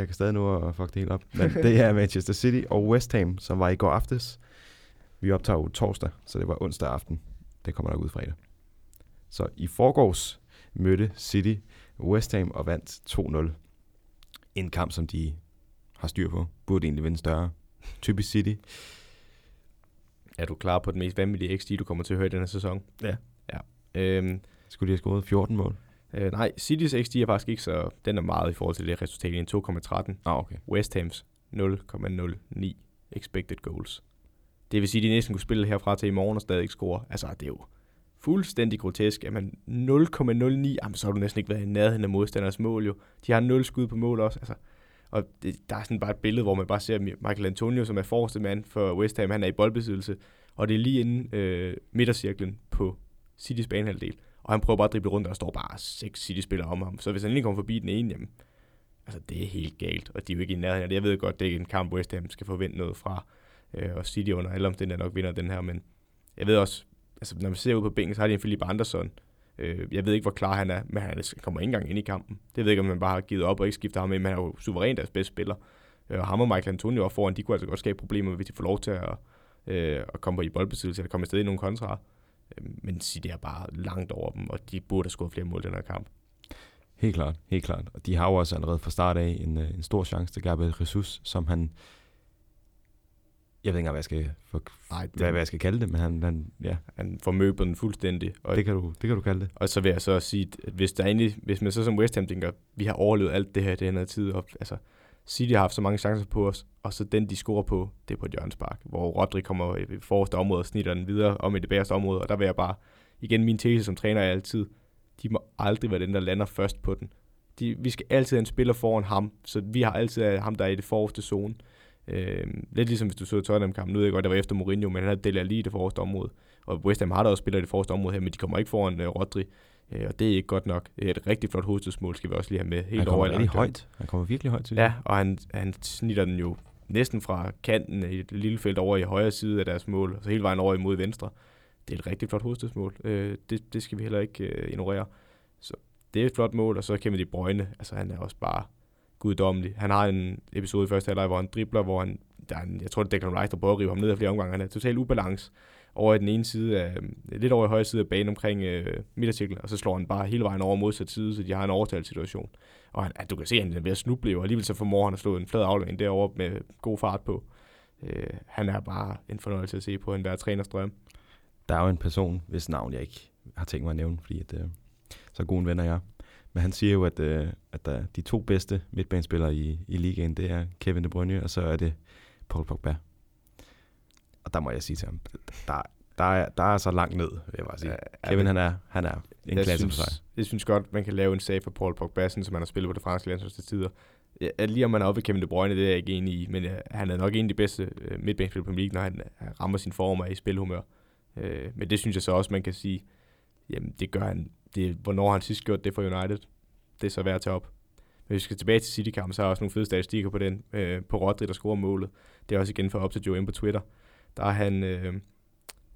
Jeg kan stadig nå at fuck det helt op. Men (laughs) det er Manchester City og West Ham, som var i går aftes. Vi optager jo torsdag, så det var onsdag aften. Det kommer nok ud fredag. Så i forgårs mødte City West Ham og vandt 2-0. En kamp, som de har styr på. Burde egentlig vinde større. Typisk City. er du klar på den mest vanvittige XG, du kommer til at høre i denne sæson? Ja. ja. Øhm, Skulle de have scoret 14 mål? Øh, nej, Citys XG er faktisk ikke så... Den er meget i forhold til det resultat i en 2,13. Ah, okay. West Hams 0,09 expected goals. Det vil sige, at de næsten kunne spille herfra til i morgen og stadig ikke score. Altså, det er jo fuldstændig grotesk. Man 0,09, jamen, så har du næsten ikke været i nærheden af modstanders mål jo. De har 0 skud på mål også. Altså, og det, der er sådan bare et billede, hvor man bare ser Michael Antonio, som er forreste mand for West Ham, han er i boldbesiddelse. Og det er lige inden øh, midtercirklen på Citys banehalvdel. Og han prøver bare at drible rundt, og der står bare seks City-spillere om ham. Så hvis han lige kommer forbi den ene, jamen, altså det er helt galt. Og de er jo ikke i nærheden af det. Jeg ved godt, det er ikke en kamp, West Ham skal forvente noget fra. Øh, og City under alle omstændigheder nok vinder den her, men jeg ved også, altså når man ser ud på bænken, så har de en Philip Andersson. Øh, jeg ved ikke, hvor klar han er, men han kommer ikke engang ind i kampen. Det ved jeg ikke, om man bare har givet op og ikke skifter ham ind, men han er jo suverænt deres bedste spiller. Øh, og ham og Michael Antonio op foran, de kunne altså godt skabe problemer, hvis de får lov til at, øh, at komme på i boldbesiddelse, eller komme afsted i nogle kontra. Øh, men City er bare langt over dem, og de burde have skåret flere mål i den her kamp. Helt klart, helt klart. Og de har jo også allerede fra start af en, øh, en stor chance til Gabriel Jesus, som han... Jeg ved ikke engang, hvad jeg skal, for, Nej, hvad, hvad jeg skal kalde det, men han, han ja, Han formøber den fuldstændig. Og, det kan, du, det kan du kalde det. og så vil jeg så sige, at hvis, der egentlig, hvis man så som West Ham tænker, vi har overlevet alt det her, det her tid, og altså, City har haft så mange chancer på os, og så den, de scorer på, det er på Jørgens Park, hvor Rodri kommer i forreste område og snitter den videre om i det bagerste område, og der vil jeg bare, igen min tese som træner er altid, de må aldrig være den, der lander først på den. De, vi skal altid have en spiller foran ham, så vi har altid øh, ham, der er i det forreste zone. Øh, lidt ligesom hvis du så Tottenham-kampen, nu ved jeg godt, der var efter Mourinho, men han havde Dele lige i det forreste område. Og West Ham har der også spiller i det forreste område her, men de kommer ikke foran øh, Rodri, øh, og det er ikke godt nok. Et rigtig flot hovedstødsmål, skal vi også lige have med. Helt han kommer over rigtig højt. Han kommer virkelig højt til. Ja, og han, han snitter den jo næsten fra kanten i et lille felt over i højre side af deres mål, og så hele vejen over imod venstre. Det er et rigtig flot hovedstødsmål. Øh, det, det skal vi heller ikke øh, ignorere. Så det er et flot mål, og så Kevin De Bruyne, altså han er også bare guddommelig. Han har en episode i første halvleg, hvor han dribler, hvor han, der er en, jeg tror det er Declan Rice, der prøver at rive ham ned af flere omgange. Han er totalt ubalance over i den ene side af, øh, lidt over i højre side af banen omkring øh, midtercirklen, og så slår han bare hele vejen over modsat side, så de har en overtalssituation. Og han, at du kan se, at han er ved at snuble, og alligevel så formår han at slå en flad aflevering derovre med god fart på. Øh, han er bare en fornøjelse at se på en hver træners drøm. Der er jo en person, hvis navn jeg ikke har tænkt mig at nævne, fordi at, øh, så god en ven er. jeg. Men han siger jo, at, øh, at der, de to bedste midtbanespillere i, i ligaen, det er Kevin De Bruyne, og så er det Paul Pogba. Og der må jeg sige til ham, der, der, er, der er så langt ned, vil jeg bare sige. Ja, Kevin, han er, han er en jeg klasse for synes, sig. Jeg synes godt, man kan lave en sag for Paul Pogba, som han har spillet på det franske landshold til tider. Ja, lige om man er oppe i Kevin De Bruyne, det er jeg ikke enig i, men ja, han er nok en af de bedste øh, midtbanespillere på League, når han, han rammer sin form og er i spilhumør. Øh, men det synes jeg så også, man kan sige, jamen det gør han, det, hvornår han sidst gjort det for United? Det er så værd at tage op. Men hvis vi skal tilbage til City-kampen, så har jeg også nogle fede statistikker på den, øh, på Rodri, der scorer målet. Det er også igen for op til Joe ind på Twitter. Der er han, øh,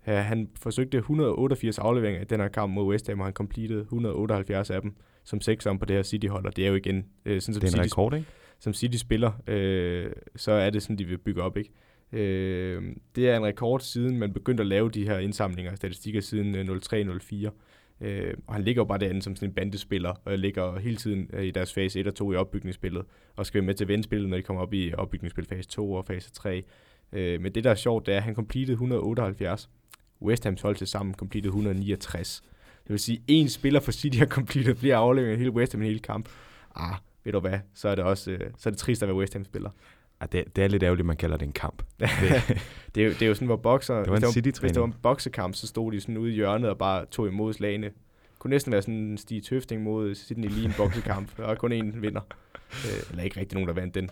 ja, han forsøgte 188 afleveringer i den her kamp mod West Ham, og han completed 178 af dem som sekseren på det her City-hold, og det er jo igen, øh, sådan som Det er City, rekord, ikke? som City spiller, øh, så er det sådan, de vil bygge op, ikke? Øh, det er en rekord siden man begyndte at lave de her indsamlinger af statistikker siden øh, 03-04. Øh, og han ligger jo bare derinde som sådan en bandespiller, og ligger hele tiden øh, i deres fase 1 og 2 i opbygningsspillet, og skal være med til at vende spillet, når de kommer op i opbygningsspil fase 2 og fase 3. Øh, men det, der er sjovt, det er, at han completed 178. West Ham's hold til sammen completed 169. Det vil sige, en spiller for City har completed flere afleveringer i hele West Ham i hele kamp. Ah, ved du hvad, så er det også øh, så er det trist at være West Ham-spiller. Ja, det, det er lidt ærgerligt, man kalder det en kamp. (laughs) Det, det, er, jo, det er jo sådan, hvor bokser... Det var en hvis, det var, hvis det var en boksekamp, så stod de sådan ude i hjørnet og bare tog imod slagene. Det kunne næsten være sådan en Stig Tøfting mod Sydney lige en boksekamp, og kun en vinder. Øh, eller ikke rigtig nogen, der vandt den.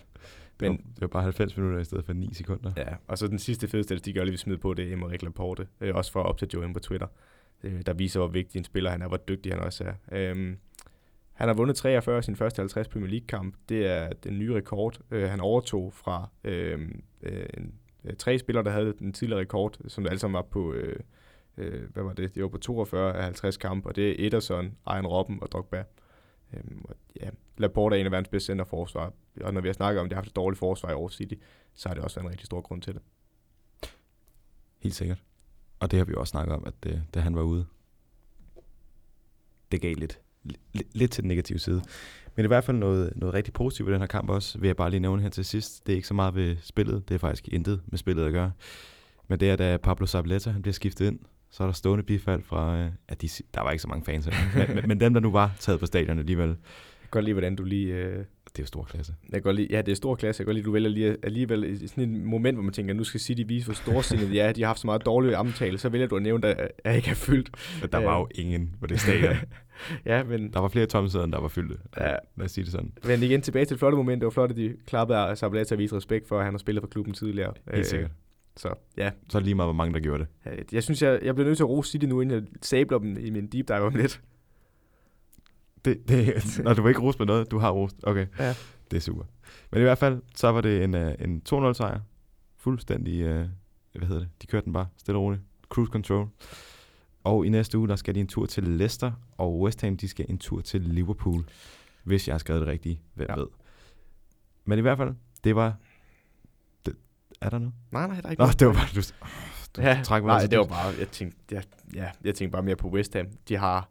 Men, det, var, bare 90 minutter i stedet for 9 sekunder. ja, og så den sidste fede statistik, jeg lige vil smide på, det er Emmerich Laporte. Øh, også for at optage Joe på Twitter. Øh, der viser, hvor vigtig en spiller han er, hvor dygtig han også er. Øh, han har vundet 43 af sine første 50 Premier League-kamp. Det er den nye rekord. Øh, han overtog fra øh, øh, øh, tre spillere, der havde den tidligere rekord, som alle sammen var på, øh, øh, hvad var det? Det var på 42 af 50 kampe, og det er Ederson, Ian Robben og Drogba. Øhm, og ja, Laporte er en af verdens bedste centerforsvar, og når vi har snakket om, at de har haft et dårligt forsvar i Aarhus City, så har det også været en rigtig stor grund til det. Helt sikkert. Og det har vi jo også snakket om, at det, da han var ude, det gav lidt, lidt, lidt til den negative side. Men i hvert fald noget, noget rigtig positivt i den her kamp også, vil jeg bare lige nævne her til sidst. Det er ikke så meget ved spillet, det er faktisk intet med spillet at gøre. Men det er, da Pablo Zabaleta han bliver skiftet ind, så er der stående bifald fra, øh, at de, der var ikke så mange fans, men, men, dem, der nu var taget på stadion alligevel, Jeg kan godt lide, hvordan du lige... Øh, det er jo stor klasse. jeg kan lide, ja, det er stor klasse. Jeg kan godt lide, du vælger lige, alligevel i sådan et moment, hvor man tænker, nu skal City vise, hvor storsindet de er. De har haft så meget dårlig omtale. Så vælger du at nævne, at jeg ikke er fyldt. Der var jo ingen på det stadion. (laughs) ja, men, Der var flere tomsæder, end der var fyldte. Ja. Lad os sige det sådan. men igen tilbage til det flotte moment. Det var flot, at de klappede af Zabaleta og viste respekt for, at han har spillet for klubben tidligere. Helt sikkert. Så ja, Så lige meget, hvor mange der gjorde det. jeg, jeg synes, jeg, jeg bliver nødt til at rose City nu, inden jeg sabler dem i min deep dive om lidt. Det, det, (laughs) Nå, du ikke rose med noget, du har rost. Okay, Ja. det er super. Men i hvert fald, så var det en, uh, en 2-0 sejr. Fuldstændig, uh, hvad hedder det, de kørte den bare stille og roligt. Cruise control. Og i næste uge, der skal de en tur til Leicester, og West Ham, de skal en tur til Liverpool. Hvis jeg har skrevet det rigtigt, hvem. Ja. ved. Men i hvert fald, det var... Er der noget? Nej, nej, der er ikke Nå, noget. det var bare... Du, du ja, trækker mig nej, altså det var bare, jeg tænkte, ja, ja, jeg tænkte bare mere på West Ham. De har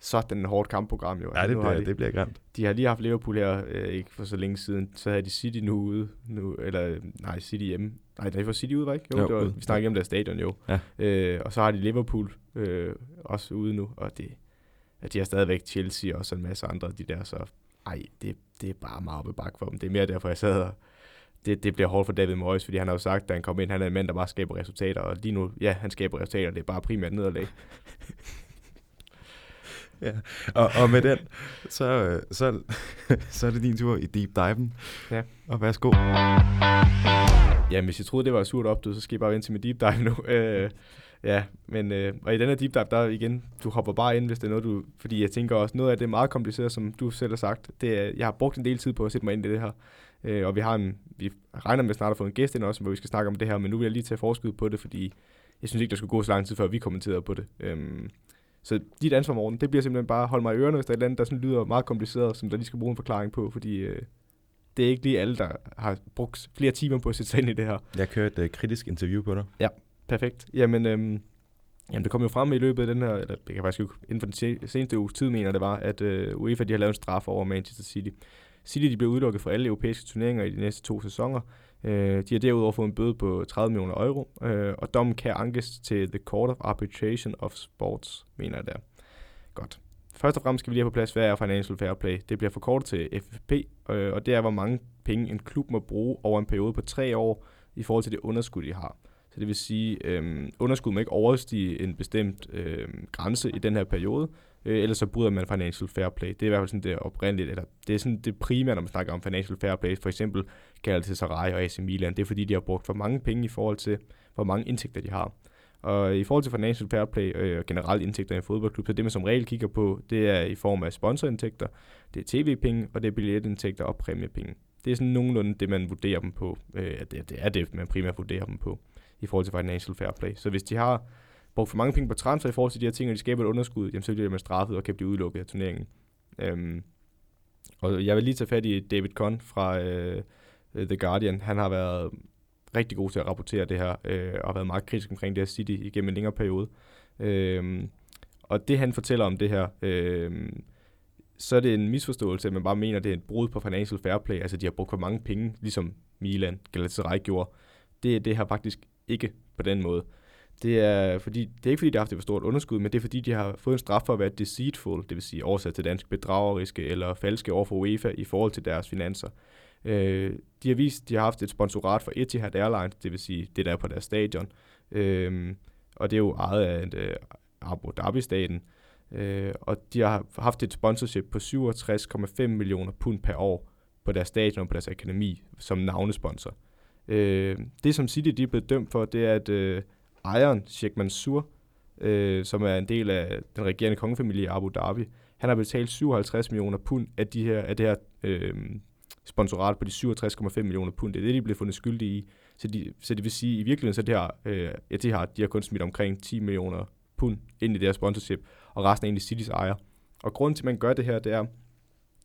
sådan en hårdt kampprogram jo. Ja, Altså, det nu bliver, de, det bliver grimt. de har lige haft Liverpool her, øh, ikke for så længe siden. Så havde de City nu ude, nu, eller nej, City hjemme. Nej, det var City ude, var ikke? Jo, Jo, det var, ude. vi snakkede om deres stadion jo. Ja. Øh, og så har de Liverpool øh, også ude nu, og det, ja, de har stadigvæk Chelsea og så en masse andre de der, så ej, det, det er bare meget op bakke for dem. Det er mere derfor, jeg sad og det, det bliver hårdt for David Moyes, fordi han har jo sagt, da han kom ind, han er en mand, der bare skaber resultater, og lige nu, ja, han skaber resultater, det er bare primært nederlag. (laughs) Ja. Og, og med den, så, øh, så, (laughs) så er det din tur i deep diven. Ja. Og værsgo. Ja, hvis jeg troede, det var surt opdød, så skal I bare vente til mit deep dive nu. (laughs) Øh, ja, men øh, og i den her deep dive, der igen, du hopper bare ind, hvis det er noget, du... Fordi jeg tænker også, noget af det er meget kompliceret, som du selv har sagt. Det er, jeg har brugt en del tid på at sætte mig ind i det her. Øh, og vi har en... Vi regner med snart at få en gæst ind også, hvor vi skal snakke om det her, men nu vil jeg lige tage forskud på det, fordi jeg synes ikke, der skulle gå så lang tid, før vi kommenterede på det. Øhm, så dit ansvar, Morten, det bliver simpelthen bare at holde mig i ørerne, hvis der er et eller andet, der sådan lyder meget kompliceret, som der lige skal bruge en forklaring på, fordi øh, det er ikke lige alle, der har brugt flere timer på at sætte sig ind i det her. Jeg kører et uh, kritisk interview på dig. Perfekt. Jamen, øhm, jamen, det kom jo frem i løbet af den her, eller det kan faktisk ikke, inden for den se- seneste uges tid, mener jeg, det var, at øh, UEFA de har lavet en straf over Manchester City. City de bliver udelukket fra alle europæiske turneringer i de næste to sæsoner. Øh, de har derudover fået en bøde på 30 millioner euro, øh, og dommen kan ankes til The Court of Arbitration of Sports, mener jeg der. Godt. Først og fremmest skal vi lige have på plads, hvad er Financial Fair Play? Det bliver forkortet til FFP, øh, og det er, hvor mange penge en klub må bruge over en periode på tre år i forhold til det underskud, de har. Så det vil sige, øh, underskud må ikke overstige en bestemt øh, grænse i den her periode, øh, ellers så bryder man financial fair play. Det er i hvert fald sådan det oprindeligt, eller det er sådan det primære, når man snakker om financial fair play. For eksempel Galatasaray og AC Milan. Det er fordi, de har brugt for mange penge i forhold til, hvor mange indtægter de har. Og i forhold til financial fair play øh, og generelt indtægter i en fodboldklub, så det man som regel kigger på, det er i form af sponsorindtægter, det er tv-penge, og det er billetindtægter og præmiepenge. Det er sådan nogenlunde det, man vurderer dem på. Øh, det, det er det, man primært vurderer dem på i forhold til financial fair play. Så hvis de har brugt for mange penge på transfer i forhold til de her ting, og de skaber et underskud, jamen så bliver man straffet og kan blive udelukket af turneringen. Øhm, og jeg vil lige tage fat i David Conn fra øh, The Guardian. Han har været rigtig god til at rapportere det her, øh, og har været meget kritisk omkring det her City igennem en længere periode. Øh, og det han fortæller om det her, øh, så er det en misforståelse, at man bare mener, at det er et brud på financial fair play, altså de har brugt for mange penge, ligesom Milan, Galatasaray gjorde. Det, det har faktisk ikke på den måde. Det er, fordi, det er ikke fordi, de har haft et for stort underskud, men det er fordi, de har fået en straf for at være deceitful, det vil sige oversat til dansk bedrageriske eller falske over for UEFA i forhold til deres finanser. Øh, de har vist, de har haft et sponsorat for Etihad Airlines, det vil sige det der er på deres stadion. Øh, og det er jo ejet af et, øh, Abu Dhabi-staten. Øh, og de har haft et sponsorship på 67,5 millioner pund per år på deres stadion og på deres akademi som navnesponsor. Øh, det som City de er blevet dømt for, det er, at øh, ejeren, Sheikh Mansour, øh, som er en del af den regerende kongefamilie i Abu Dhabi, han har betalt 57 millioner pund af, de her, af det her øh, sponsorat på de 67,5 millioner pund. Det er det, de blev fundet skyldige i. Så, de, så det vil sige, at i virkeligheden så det her, øh, ja, har, de har kun smidt omkring 10 millioner pund ind i det her sponsorship, og resten er egentlig Citys ejer. Og grunden til, at man gør det her, det er,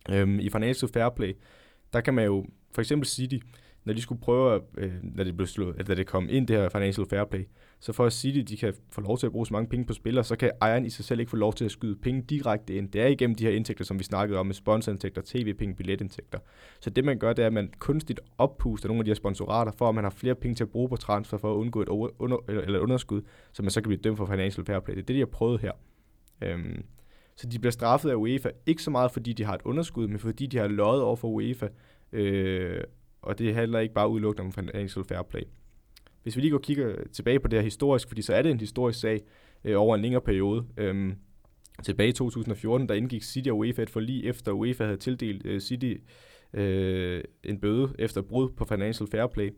øhm, i Financial Fair Play, der kan man jo, for eksempel City, når de skulle prøve, øh, når det blev slået, eller det kom ind, det her financial fair play, så for at sige at de kan få lov til at bruge så mange penge på spillere, så kan ejeren i sig selv ikke få lov til at skyde penge direkte ind. Det er igennem de her indtægter, som vi snakkede om med sponsorindtægter, tv-penge, billetindtægter. Så det man gør, det er, at man kunstigt oppuster nogle af de her sponsorater, for at man har flere penge til at bruge på transfer for at undgå et under, eller, et underskud, så man så kan blive dømt for financial fair play. Det er det, de har prøvet her. Øhm, så de bliver straffet af UEFA, ikke så meget fordi de har et underskud, men fordi de har løjet over for UEFA, øh, og det handler ikke bare udelukkende om financial fair play. Hvis vi lige går og kigger tilbage på det her historisk, fordi så er det en historisk sag øh, over en længere periode. Øhm, tilbage i 2014, der indgik City og UEFA et forlig, efter UEFA havde tildelt øh, City øh, en bøde efter brud på financial fair play.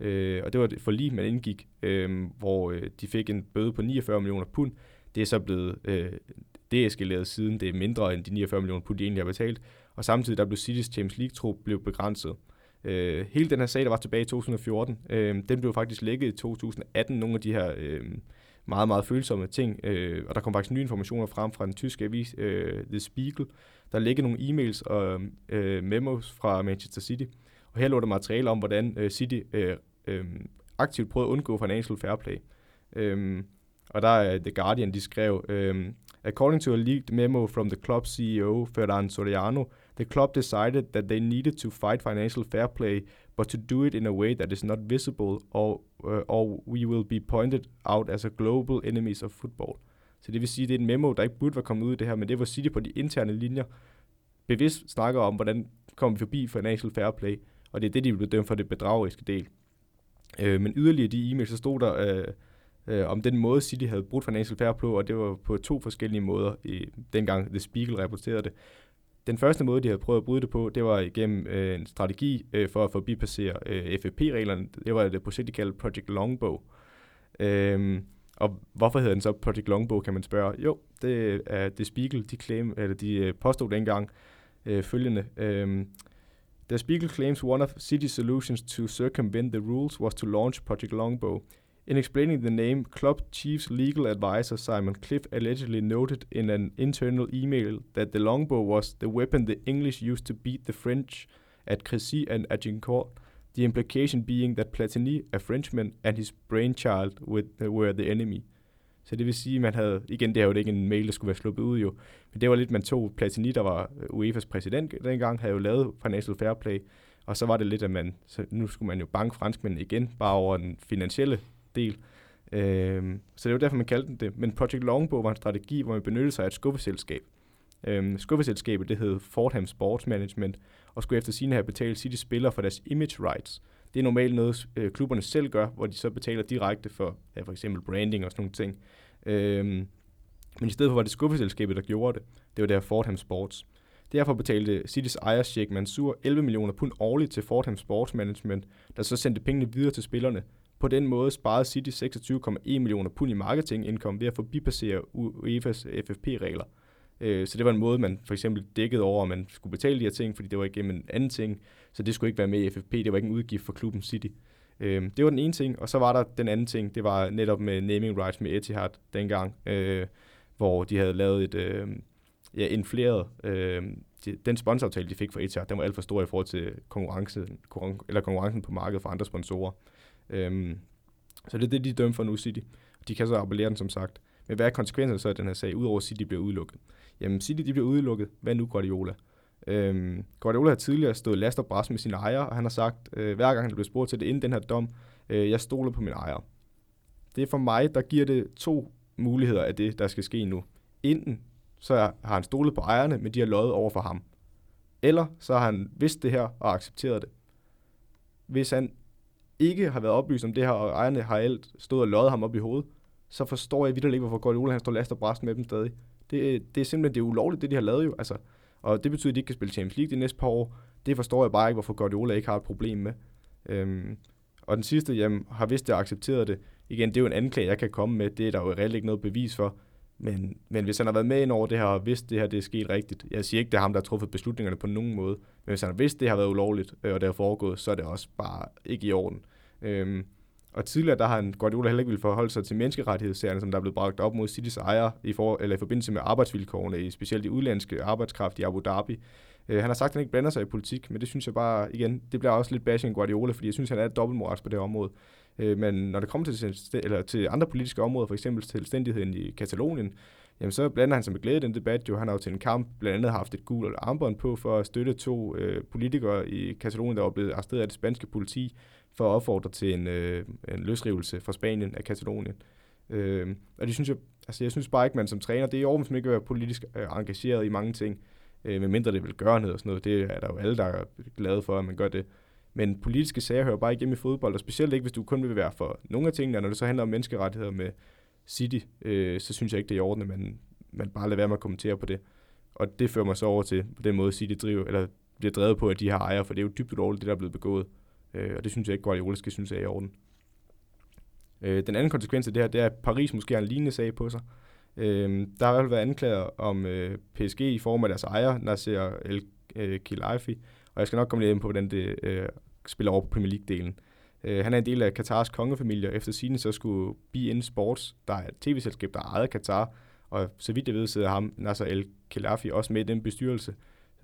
Øh, og det var et forlig, man indgik, øh, hvor øh, de fik en bøde på 49 millioner pund. Det er så blevet øh, deeskaleret siden, det er mindre end de 49 millioner pund, de egentlig har betalt. Og samtidig der blev Citys Champions League-trup blev begrænset. Øh, hele den her sag, der var tilbage i 2014, øh, den blev faktisk lækket i 2018, nogle af de her øh, meget, meget følsomme ting, øh, og der kom faktisk nye informationer frem fra den tyske avis øh, The Spiegel, der ligger nogle e-mails og øh, memos fra Manchester City, og her lå der materiale om, hvordan øh, City øh, øh, aktivt prøvede at undgå financial fair play. Øh, og der er The Guardian, de skrev, øh, According to a leaked memo from the club CEO, Ferran Soriano, the club decided that they needed to fight financial fair play, but to do it in a way that is not visible, or, uh, or we will be pointed out as a global enemies of football. Så det vil sige, at det er en memo, der ikke burde være kommet ud af det her, men det var City på de interne linjer bevidst snakker om, hvordan kommer vi forbi financial fair play, og det er det, de blev dømt for det bedrageriske del. Øh, men yderligere de e-mails, så stod der øh, øh, om den måde, City havde brugt financial fair play, og det var på to forskellige måder, i, dengang The Spiegel rapporterede det. Den første måde, de havde prøvet at bryde det på, det var igennem øh, en strategi øh, for at forbipassere øh, FFP-reglerne. Det var et projekt, de kaldte Project Longbow. Øh, og hvorfor hedder den så Project Longbow, kan man spørge. Jo, det er det Spiegel, de, claim, eller de øh, påstod dengang øh, følgende. Øh, The Spiegel claims one of City solutions to circumvent the rules was to launch Project Longbow. In explaining the name, club chief's legal advisor Simon Cliff allegedly noted in an internal email that the longbow was the weapon the English used to beat the French at Crécy and Agincourt, the implication being that Platini, a Frenchman, and his brainchild were the enemy. Så det vil sige, at man havde, igen, det er jo ikke en mail, der skulle være sluppet ud jo, men det var lidt, man tog Platini, der var øh, UEFA's præsident dengang, havde jo lavet Financial Fair Play, og så var det lidt, at man, så nu skulle man jo banke franskmændene igen, bare over den finansielle del. Øhm, så det var derfor, man kaldte den det. Men Project Longbow var en strategi, hvor man benyttede sig af et skuffeselskab. Øhm, skuffeselskabet, det hed Fordham Sports Management, og skulle efter sine have betalt City spillere for deres image rights. Det er normalt noget, øh, klubberne selv gør, hvor de så betaler direkte for ja, for eksempel branding og sådan nogle ting. Øhm, men i stedet for var det skuffeselskabet, der gjorde det. Det var der Fordham Sports. Derfor betalte Citys ejer Sheikh Mansour 11 millioner pund årligt til Fordham Sports Management, der så sendte pengene videre til spillerne, på den måde sparede City 26,1 millioner pund i marketingindkom ved at forbipassere UEFA's FFP-regler. Øh, så det var en måde, man for eksempel dækkede over, at man skulle betale de her ting, fordi det var igennem en anden ting, så det skulle ikke være med i FFP, det var ikke en udgift for klubben City. Øh, det var den ene ting, og så var der den anden ting, det var netop med naming rights med Etihad dengang, øh, hvor de havde lavet et øh, ja, infleret, øh, den sponsoraftale, de fik fra Etihad, den var alt for stor i forhold til konkurrence, konkurren- eller konkurrencen på markedet for andre sponsorer. Øhm, så det er det, de dømmer for nu, City. De kan så appellere den, som sagt. Men hvad er konsekvenserne så af den her sag, udover at City bliver udelukket? Jamen, City de bliver udelukket. Hvad nu Guardiola? Øhm, Guardiola har tidligere stået last og bræst med sine ejere, og han har sagt, øh, hver gang han blev spurgt til det inden den her dom, øh, jeg stoler på mine ejere. Det er for mig, der giver det to muligheder af det, der skal ske nu. Enten så har han stolet på ejerne, men de har løjet over for ham. Eller så har han vidst det her og accepteret det. Hvis han ikke har været oplyst om det her, og ejerne har alt stået og løjet ham op i hovedet, så forstår jeg videre ikke, hvorfor Guardiola han står last og bræst med dem stadig. Det, det er simpelthen det er ulovligt, det de har lavet jo. Altså, og det betyder, at de ikke kan spille Champions League de næste par år. Det forstår jeg bare ikke, hvorfor Guardiola ikke har et problem med. Øhm, og den sidste, jamen, har vist det og accepteret det. Igen, det er jo en anklage, jeg kan komme med. Det er der jo reelt ikke noget bevis for. Men, men hvis han har været med ind over det her, og vidst, det her det er sket rigtigt, jeg siger ikke, det er ham, der har truffet beslutningerne på nogen måde, men hvis han har vidst, det har været ulovligt, øh, og det har foregået, så er det også bare ikke i orden. Øhm, og tidligere, der har han Guardiola heller ikke ville forholde sig til menneskerettighedssagerne, som der er blevet bragt op mod Citys ejer i, for, eller i forbindelse med arbejdsvilkårene, i specielt i udlandske arbejdskraft i Abu Dhabi. Øh, han har sagt, at han ikke blander sig i politik, men det synes jeg bare, igen, det bliver også lidt bashing Guardiola, fordi jeg synes, han er et på det område. Øh, men når det kommer til, eller til andre politiske områder, for eksempel selvstændigheden i Katalonien, jamen så blander han sig med glæde i den debat. Jo, han har jo til en kamp blandt andet haft et gul armbånd på for at støtte to øh, politikere i Katalonien, der var blevet arresteret af det spanske politi for at opfordre til en, øh, en løsrivelse fra Spanien af Katalonien. Øh, og det synes jeg, altså jeg synes bare ikke, man som træner, det er i orden, hvis man ikke vil være politisk øh, engageret i mange ting, øh, medmindre det vil gøre noget og sådan noget. Det er der jo alle, der er glade for, at man gør det. Men politiske sager hører bare ikke hjemme i fodbold, og specielt ikke, hvis du kun vil være for nogle af tingene, og når det så handler om menneskerettigheder med City, øh, så synes jeg ikke, det er i orden, at man, man bare lader være med at kommentere på det. Og det fører mig så over til på den måde, City driver, eller bliver drevet på, at de har ejer, for det er jo dybt ulovligt, det der er blevet begået. Øh, og det synes jeg ikke, Guardiola skal synes er i orden. Øh, den anden konsekvens af det her, det er, at Paris måske har en lignende sag på sig. Øh, der har i hvert fald været anklager om øh, PSG i form af deres ejer, Nasser El øh, Khelaifi, og jeg skal nok komme lidt ind på, hvordan det øh, spiller over på Premier League-delen. Øh, han er en del af Katars kongefamilie, og efter sine så skulle BN Sports, der er et tv-selskab, der ejet Katar, og så vidt jeg ved, sidder ham, Nasser El Khelaifi, også med i den bestyrelse,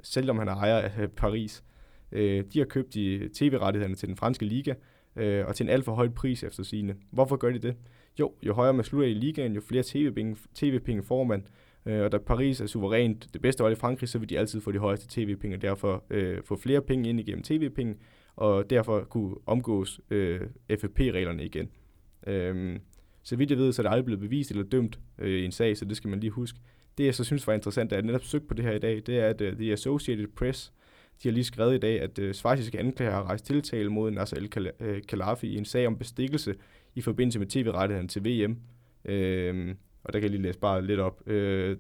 selvom han ejer af Paris. Øh, de har købt de tv-rettighederne til den franske liga, øh, og til en alt for høj pris efter sine. Hvorfor gør de det? Jo, jo højere man slutter i ligaen, jo flere tv-penge TV får man, øh, og da Paris er suverænt det bedste hold i Frankrig, så vil de altid få de højeste tv-penge, og derfor øh, få flere penge ind igennem tv-penge, og derfor kunne omgås øh, FFP-reglerne igen. Øh, så vidt jeg ved, så er det aldrig blevet bevist eller dømt øh, i en sag, så det skal man lige huske. Det jeg så synes var interessant, at jeg netop søgt på det her i dag, det er, at uh, The Associated Press de har lige skrevet i dag, at øh, svejsiske anklager har rejst tiltale mod Nasser El-Khalafi øh, i en sag om bestikkelse i forbindelse med tv-rettigheden til VM. Øh, og der kan jeg lige læse bare lidt op. Uh,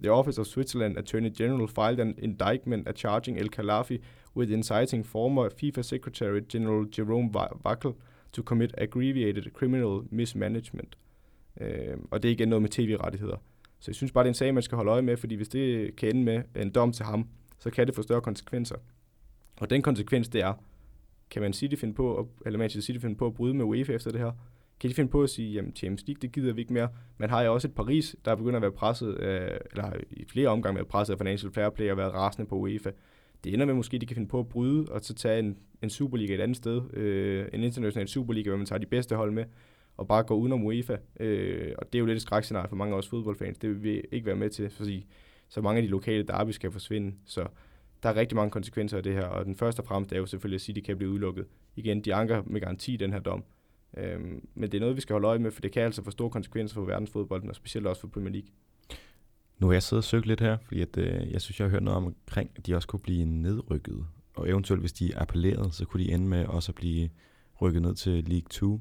the Office of Switzerland Attorney General filed an indictment at charging El-Khalafi with inciting former FIFA Secretary General Jerome Wackel to commit aggravated criminal mismanagement. Uh, og det er igen noget med tv-rettigheder. Så jeg synes bare, det er en sag, man skal holde øje med, fordi hvis det kan ende med en dom til ham, så kan det få større konsekvenser. Og den konsekvens, det er, kan man City finde på, eller Manchester City finde på at bryde med UEFA efter det her? Kan de finde på at sige, jamen Champions League, det gider vi ikke mere. Man har jo også et Paris, der er begyndt at være presset, øh, eller i flere omgange været presset af Financial Fair Play og været rasende på UEFA. Det ender med måske, at de kan finde på at bryde og så tage en, en Superliga et andet sted. Øh, en international Superliga, hvor man tager de bedste hold med og bare gå udenom UEFA. Øh, og det er jo lidt et skrækscenarie for mange af os fodboldfans. Det vil vi ikke være med til, fordi så mange af de lokale derby skal forsvinde. Så der er rigtig mange konsekvenser af det her, og den første og fremmest er jo selvfølgelig, at City kan blive udelukket. Igen, de anker med garanti den her dom. Øhm, men det er noget, vi skal holde øje med, for det kan altså få store konsekvenser for verdensfodbolden, og specielt også for Premier League. Nu har jeg siddet og søgt lidt her, fordi at, øh, jeg synes, jeg har hørt noget omkring, at de også kunne blive nedrykket. Og eventuelt, hvis de appellerede, så kunne de ende med også at blive rykket ned til League 2.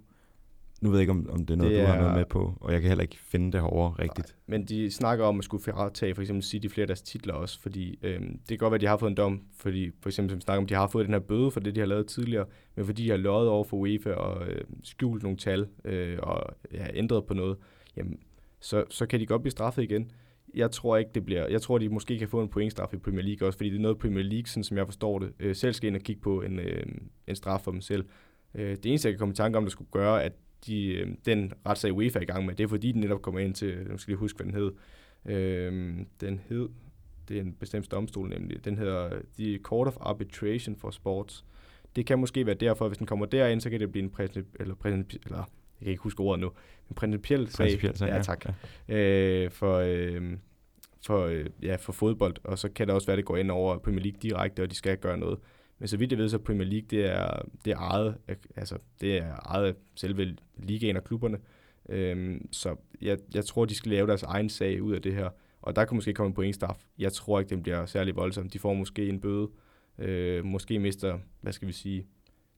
Nu ved jeg ikke, om, om det er noget, det er, du har noget med på, og jeg kan heller ikke finde det herovre rigtigt. Nej, men de snakker om at skulle fratage for eksempel City flere af deres titler også, fordi øhm, det kan godt være, at de har fået en dom, fordi for eksempel som snakker om, de har fået den her bøde for det, de har lavet tidligere, men fordi de har løjet over for UEFA og øh, skjult nogle tal øh, og ja, ændret på noget, jamen, så, så kan de godt blive straffet igen. Jeg tror ikke, det bliver... Jeg tror, de måske kan få en pointstraf i Premier League også, fordi det er noget Premier League, sådan som jeg forstår det, øh, selv skal ind og kigge på en, øh, en straf for dem selv. Øh, det eneste, jeg kan komme i tanke om, der skulle gøre, at de, øh, den retssag UEFA er i gang med, det er fordi, den netop kommer ind til, nu skal lige huske, hvad den hed. Øh, den hed, det er en bestemt domstol nemlig, den hedder The Court of Arbitration for Sports. det kan måske være derfor, hvis den kommer derind, så kan det blive en princip, eller, princip, eller jeg kan ikke huske ordet nu, en principiel sag, sag, ja, tak, ja. Øh, for, øh, for, øh, ja, for fodbold, og så kan det også være, at det går ind over Premier League direkte, og de skal gøre noget. Men så vidt jeg ved, så Premier League, det er, det er ejet, af- altså, det er ejet af selve ligaen og klubberne. Øhm, så jeg, jeg tror, de skal lave deres egen sag ud af det her. Og der kan måske komme en pointstraf. Jeg tror ikke, den bliver særlig voldsom. De får måske en bøde. Øh, måske mister, hvad skal vi sige,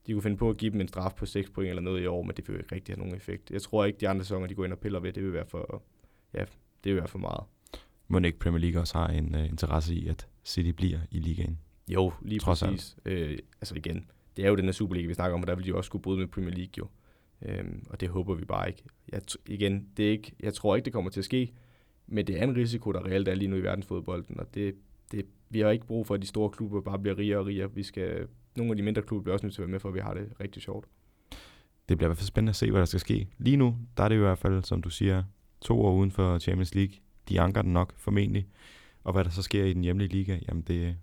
de kunne finde på at give dem en straf på 6 point eller noget i år, men det vil jo ikke rigtig have nogen effekt. Jeg tror ikke, de andre sæsoner, de går ind og piller ved, det vil være for, ja, det vil være for meget. Må ikke Premier League også har en uh, interesse i, at City bliver i ligaen? Jo, lige Trods alt. præcis. Øh, altså igen, det er jo den her Superliga, vi snakker om, og der vil de jo også skulle bryde med Premier League jo. Øhm, og det håber vi bare ikke. Jeg, igen, det er ikke, jeg tror ikke, det kommer til at ske, men det er en risiko, der reelt er lige nu i verdensfodbolden, og det, det, vi har ikke brug for, at de store klubber bare bliver rigere og rigere. Vi skal, nogle af de mindre klubber bliver også nødt til at være med, for at vi har det rigtig sjovt. Det bliver i hvert fald spændende at se, hvad der skal ske. Lige nu, der er det i hvert fald, som du siger, to år uden for Champions League. De anker den nok, formentlig. Og hvad der så sker i den hjemlige liga, jamen det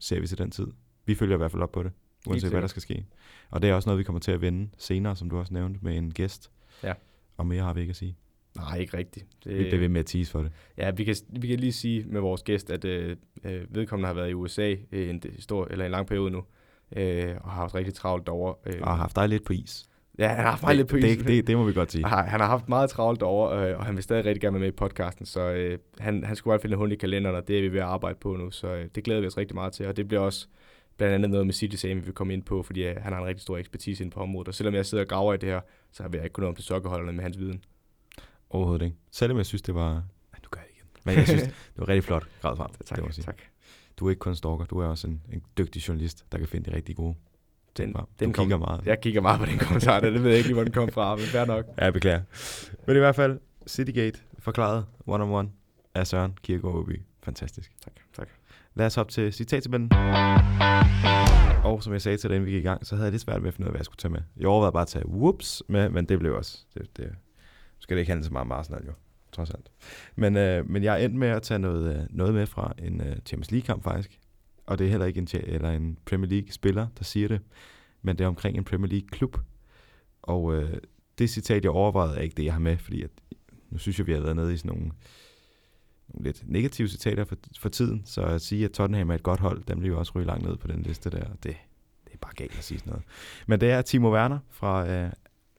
ser vi til den tid. Vi følger i hvert fald op på det, uanset hvad der skal ske. Og det er også noget, vi kommer til at vende senere, som du også nævnte, med en gæst. Ja. Og mere har vi ikke at sige. Nej, ikke rigtigt. Det, Vi bliver ved med at tease for det. Ja, vi kan, vi kan lige sige med vores gæst, at øh, øh, vedkommende har været i USA øh, en, stor, eller en lang periode nu, øh, og har haft rigtig travlt derovre. Øh, Og har haft dig lidt på is. Ja, han har haft meget lidt på det, det, det, det må vi godt sige. Han har, han har haft meget travlt derovre, øh, og han vil stadig rigtig gerne være med i podcasten, så øh, han, han skulle bare finde hul i kalenderen, og det er vi ved at arbejde på nu, så øh, det glæder vi os rigtig meget til, og det bliver også blandt andet noget med City Same, vi vil komme ind på, fordi øh, han har en rigtig stor ekspertise inden på området, og selvom jeg sidder og graver i det her, så vil jeg ikke kunne nå om til sokkerholderne med hans viden. Overhovedet ikke. Selvom jeg synes, det var... Ej, nu gør jeg det igen. Men jeg synes, (laughs) det var rigtig flot grad frem. tak, det må sige. tak. Du er ikke kun stalker, du er også en, en dygtig journalist, der kan finde de rigtig gode Den. Du den kigger kom, meget. Jeg kigger meget på den kommentar, der. det ved jeg ikke lige, hvor den kom fra, men fair nok. Ja, jeg beklager. Men i hvert fald, Citygate forklaret one-on-one af Søren Kierkegaard Åby. Fantastisk. Tak, tak. Lad os op til citattabellen. Og som jeg sagde til dig, inden vi gik i gang, så havde jeg lidt svært med at finde ud af, hvad jeg skulle tage med. Jeg overvejede bare at tage whoops med, men det blev også... Det, det, skal det ikke handle så meget om Arsenal, jo. Trods alt. Men, øh, men jeg er endt med at tage noget, øh, noget med fra en øh, Champions League-kamp faktisk. Og det er heller ikke en, eller en Premier League-spiller, der siger det. Men det er omkring en Premier League-klub. Og øh, det citat, jeg overvejede, er ikke det, jeg har med, fordi at, nu synes jeg, vi har været nede i sådan nogle, nogle lidt negative citater for, for tiden. Så at sige, at Tottenham er et godt hold, dem bliver jo også ryge langt ned på den liste der. Det, det er bare galt at sige sådan noget. Men det er Timo Werner fra øh,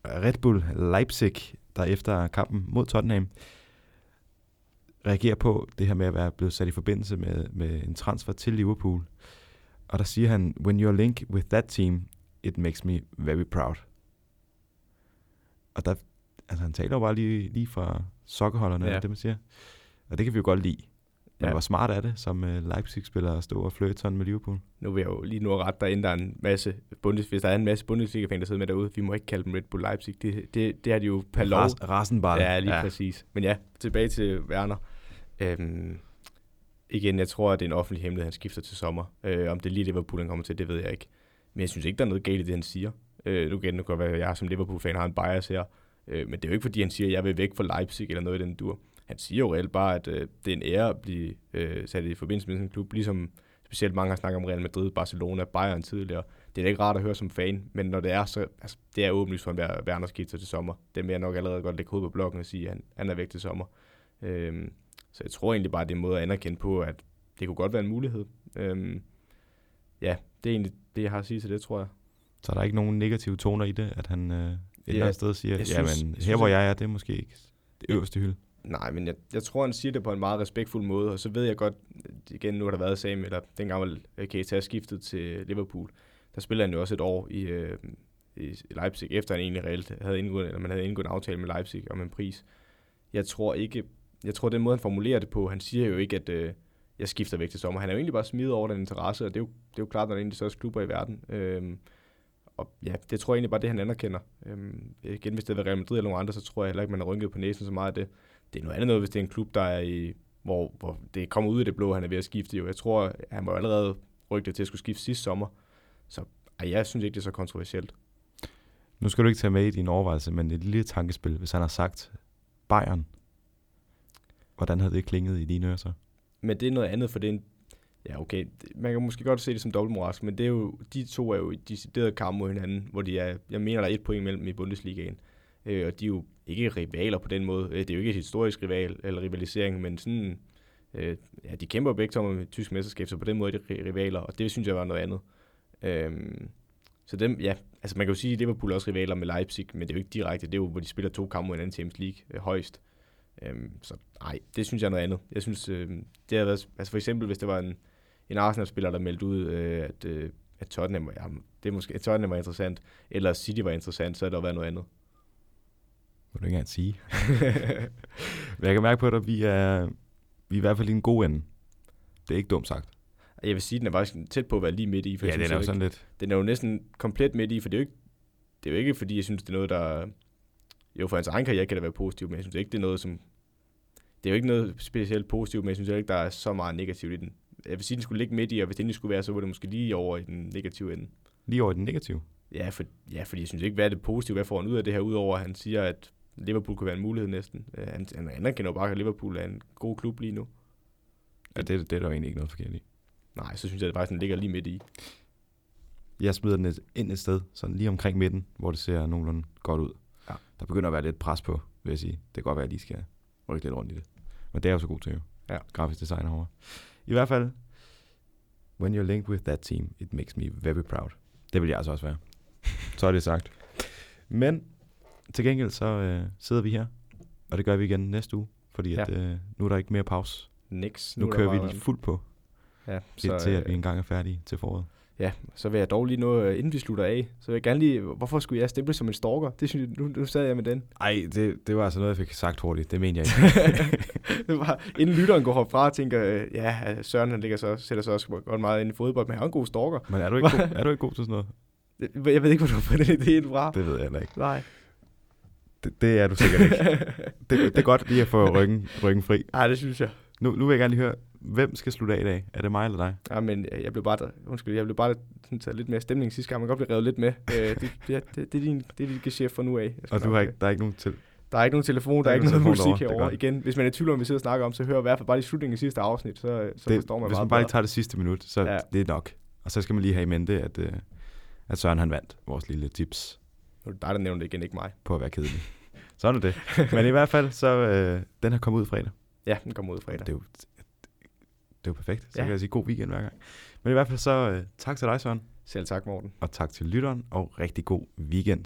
Red Bull Leipzig, der efter kampen mod Tottenham reagerer på det her med at være blevet sat i forbindelse med, med en transfer til Liverpool. Og der siger han, when you're linked with that team, it makes me very proud. Og der, altså han taler jo bare lige, lige fra sokkerholderne, Ja. det man siger. Og det kan vi jo godt lide. Men Ja. hvor smart er det som uh, Leipzig-spiller at stå og flirte sådan med Liverpool? Nu vil jeg jo lige nu rette dig ind, der er en masse Bundes, hvis der er en masse Bundesliga-fan, der sidder med derude. Vi må ikke kalde dem Red Bull Leipzig. Det, det, det har de jo per lov. Ras, Rasenball. Ja, lige ja. præcis. Men ja, tilbage til Werner. Øhm, igen, jeg tror, at det er en offentlig hemmelighed, han skifter til sommer. Øh, om det er lige Liverpool, han kommer til, det ved jeg ikke. Men jeg synes ikke, der er noget galt i det, han siger. Øh, nu kan det godt være, at jeg som Liverpool-fan har en bias her. Øh, men det er jo ikke, fordi han siger, at jeg vil væk fra Leipzig eller noget i den dur. Han siger jo reelt bare, at øh, det er en ære at blive øh, sat i forbindelse med sådan en klub, ligesom specielt mange har snakket om Real Madrid, Barcelona, Bayern tidligere. Det er da ikke rart at høre som fan, men når det er, så altså, det er åbenlyst for en Werner skifter til sommer. Det vil jeg nok allerede godt lægge hovedet på blokken og sige, at han, han er væk til sommer. Øhm, så jeg tror egentlig bare, det er en måde at anerkende på, at det kunne godt være en mulighed. Øhm, ja, det er egentlig det, jeg har at sige til det, tror jeg. Så er der ikke nogen negative toner i det, at han øh, et Ja, eller andet sted siger, jeg jamen synes- her hvor jeg er, det er måske ikke det øverste hylde. Nej, men jeg, jeg tror, han siger det på en meget respektfuld måde, og så ved jeg godt, igen nu har der været sag med, eller dengang var Keita skiftet til Liverpool, der spiller han jo også et år i, øh, i Leipzig, efter han egentlig reelt havde indgået, eller man havde indgået en aftale med Leipzig om en pris. Jeg tror ikke, jeg tror den måde, han formulerer det på, han siger jo ikke, at øh, jeg skifter væk til sommer. Han er jo egentlig bare smidt over den interesse, og det er jo, det er jo klart, når det er en af de største klubber i verden. Øhm, og ja, det tror jeg egentlig bare, det han anerkender. Øhm, igen, hvis det havde været Real Madrid eller nogen andre, så tror jeg heller ikke, man har rynket på næsen så meget af det det er noget andet noget, hvis det er en klub, der er i, hvor, hvor det kommer ud af det blå, han er ved at skifte. Jo. Jeg tror, han var allerede rygtet til at skulle skifte sidste sommer. Så ej, jeg synes ikke, det er så kontroversielt. Nu skal du ikke tage med i din overvejelse, men et lille tankespil, hvis han har sagt Bayern, hvordan havde det klinget i dine ører så? Men det er noget andet, for det er en, Ja, okay. Man kan måske godt se det som dobbeltmoralsk, men det er jo, de to er jo i decideret kamp mod hinanden, hvor de er, jeg mener, der er et point mellem i Bundesligaen. Øh, og de er jo ikke rivaler på den måde. Øh, det er jo ikke et historisk rival eller rivalisering, men sådan, øh, ja, de kæmper begge to med tysk mesterskab, så på den måde er de rivaler, og det synes jeg var noget andet. Øh, så dem, ja, altså man kan jo sige, at Liverpool er også rivaler med Leipzig, men det er jo ikke direkte. Det er jo, hvor de spiller to kampe mod hinanden Champions League øh, højst. Øhm, så nej, det synes jeg er noget andet. Jeg synes, øh, det har været, altså for eksempel, hvis det var en, en Arsenal-spiller, der meldte ud, øh, at, øh, at Tottenham, ja, det er måske, at Tottenham var interessant, eller City var interessant, så er der været noget andet. Må du ikke engang sige. (laughs) Men jeg kan mærke på dig, at vi er, vi er i hvert fald i en god ende. Det er ikke dumt sagt. Jeg vil sige, at den er faktisk tæt på at være lige midt i. For ja, den er jo sådan lidt. Den er jo næsten komplet midt i, for det er jo ikke, det er jo ikke fordi, jeg synes, det er noget, der... Jo, for hans egen karriere kan det være positivt, men jeg synes ikke, det er noget, som... Det er jo ikke noget specielt positivt, men jeg synes ikke, der er så meget negativt i den. Jeg vil sige, den skulle ligge midt i, og hvis det skulle være, så var det måske lige over i den negative ende. Lige over i den negative? Ja, for, ja fordi jeg synes ikke, hvad er det positive, hvad får han ud af det her, udover at han siger, at Liverpool kunne være en mulighed næsten. Han, han anerkender jo bare, at Liverpool er en god klub lige nu. Ja, det, det er der jo egentlig ikke noget forkert i. Nej, så synes jeg, at det faktisk ligger lige midt i. Jeg smider den ind et sted, sådan lige omkring midten, hvor det ser nogenlunde godt ud. Ja. Der begynder at være lidt pres på, vil jeg sige. Det kan godt være, at de skal rykke lidt rundt i det. Men det er jo så god til jo. Ja. Grafisk designer herovre. I hvert fald, when you're linked with that team, it makes me very proud. Det vil jeg altså også være. (laughs) så er det sagt. Men til gengæld så øh, sidder vi her, og det gør vi igen næste uge, fordi ja. at, øh, nu er der ikke mere pause. Nix. Nu, nu kører vi lige fuldt på. Ja, så, til at vi øh, engang er færdige til foråret. Ja, så vil jeg dog lige nå, øh, inden vi slutter af, så vil jeg gerne lige, hvorfor skulle jeg stemple som en stalker? Det synes jeg, nu, nu sad jeg med den. Ej, det, det var altså noget, jeg fik sagt hurtigt. Det mener jeg ikke. (laughs) det var, inden lytteren går herfra og tænker, øh, ja, Søren han ligger så, sætter sig også godt meget ind i fodbold, men han er en god stalker. Men er du ikke, god, (laughs) er du ikke god til sådan noget? Jeg ved ikke, hvor du har fået den idé fra. Det ved jeg heller ikke. Nej. Det, det er du sikkert ikke. (laughs) det, det er godt lige at få ryggen, ryggen fri. Nej, det synes jeg. Nu, nu vil jeg gerne lige høre, hvem skal slutte af i dag? Er det mig eller dig? Ja, men øh, jeg blev bare, undskyld, jeg blev bare sådan, taget lidt mere stemning sidste gang. Man kan godt blive revet lidt med. øh, det, det, det, det, er din, det er dit geschæft fra nu af. Og du har ikke, der er ikke nogen til... Der er ikke nogen telefon, der, er ikke noget musik herovre. Igen, hvis man er i tvivl om, vi sidder og snakker om, så hører i hvert fald bare i slutningen af sidste afsnit, så, så det, forstår man Hvis man bare lige tager det sidste minut, så ja. det er nok. Og så skal man lige have i mente, at, øh, at Søren han vandt vores lille tips. Nu er det dig, der nævner det igen, ikke mig. På at være kedelig. Sådan er det. Men i hvert fald, så øh, den har kommet ud fredag. Ja, den kommer ud fredag. Det er jo, det jo perfekt. Så ja. kan jeg sige god weekend hver gang. Men i hvert fald så øh, tak til dig, Søren. Selv tak, Morten. Og tak til lytteren, og rigtig god weekend.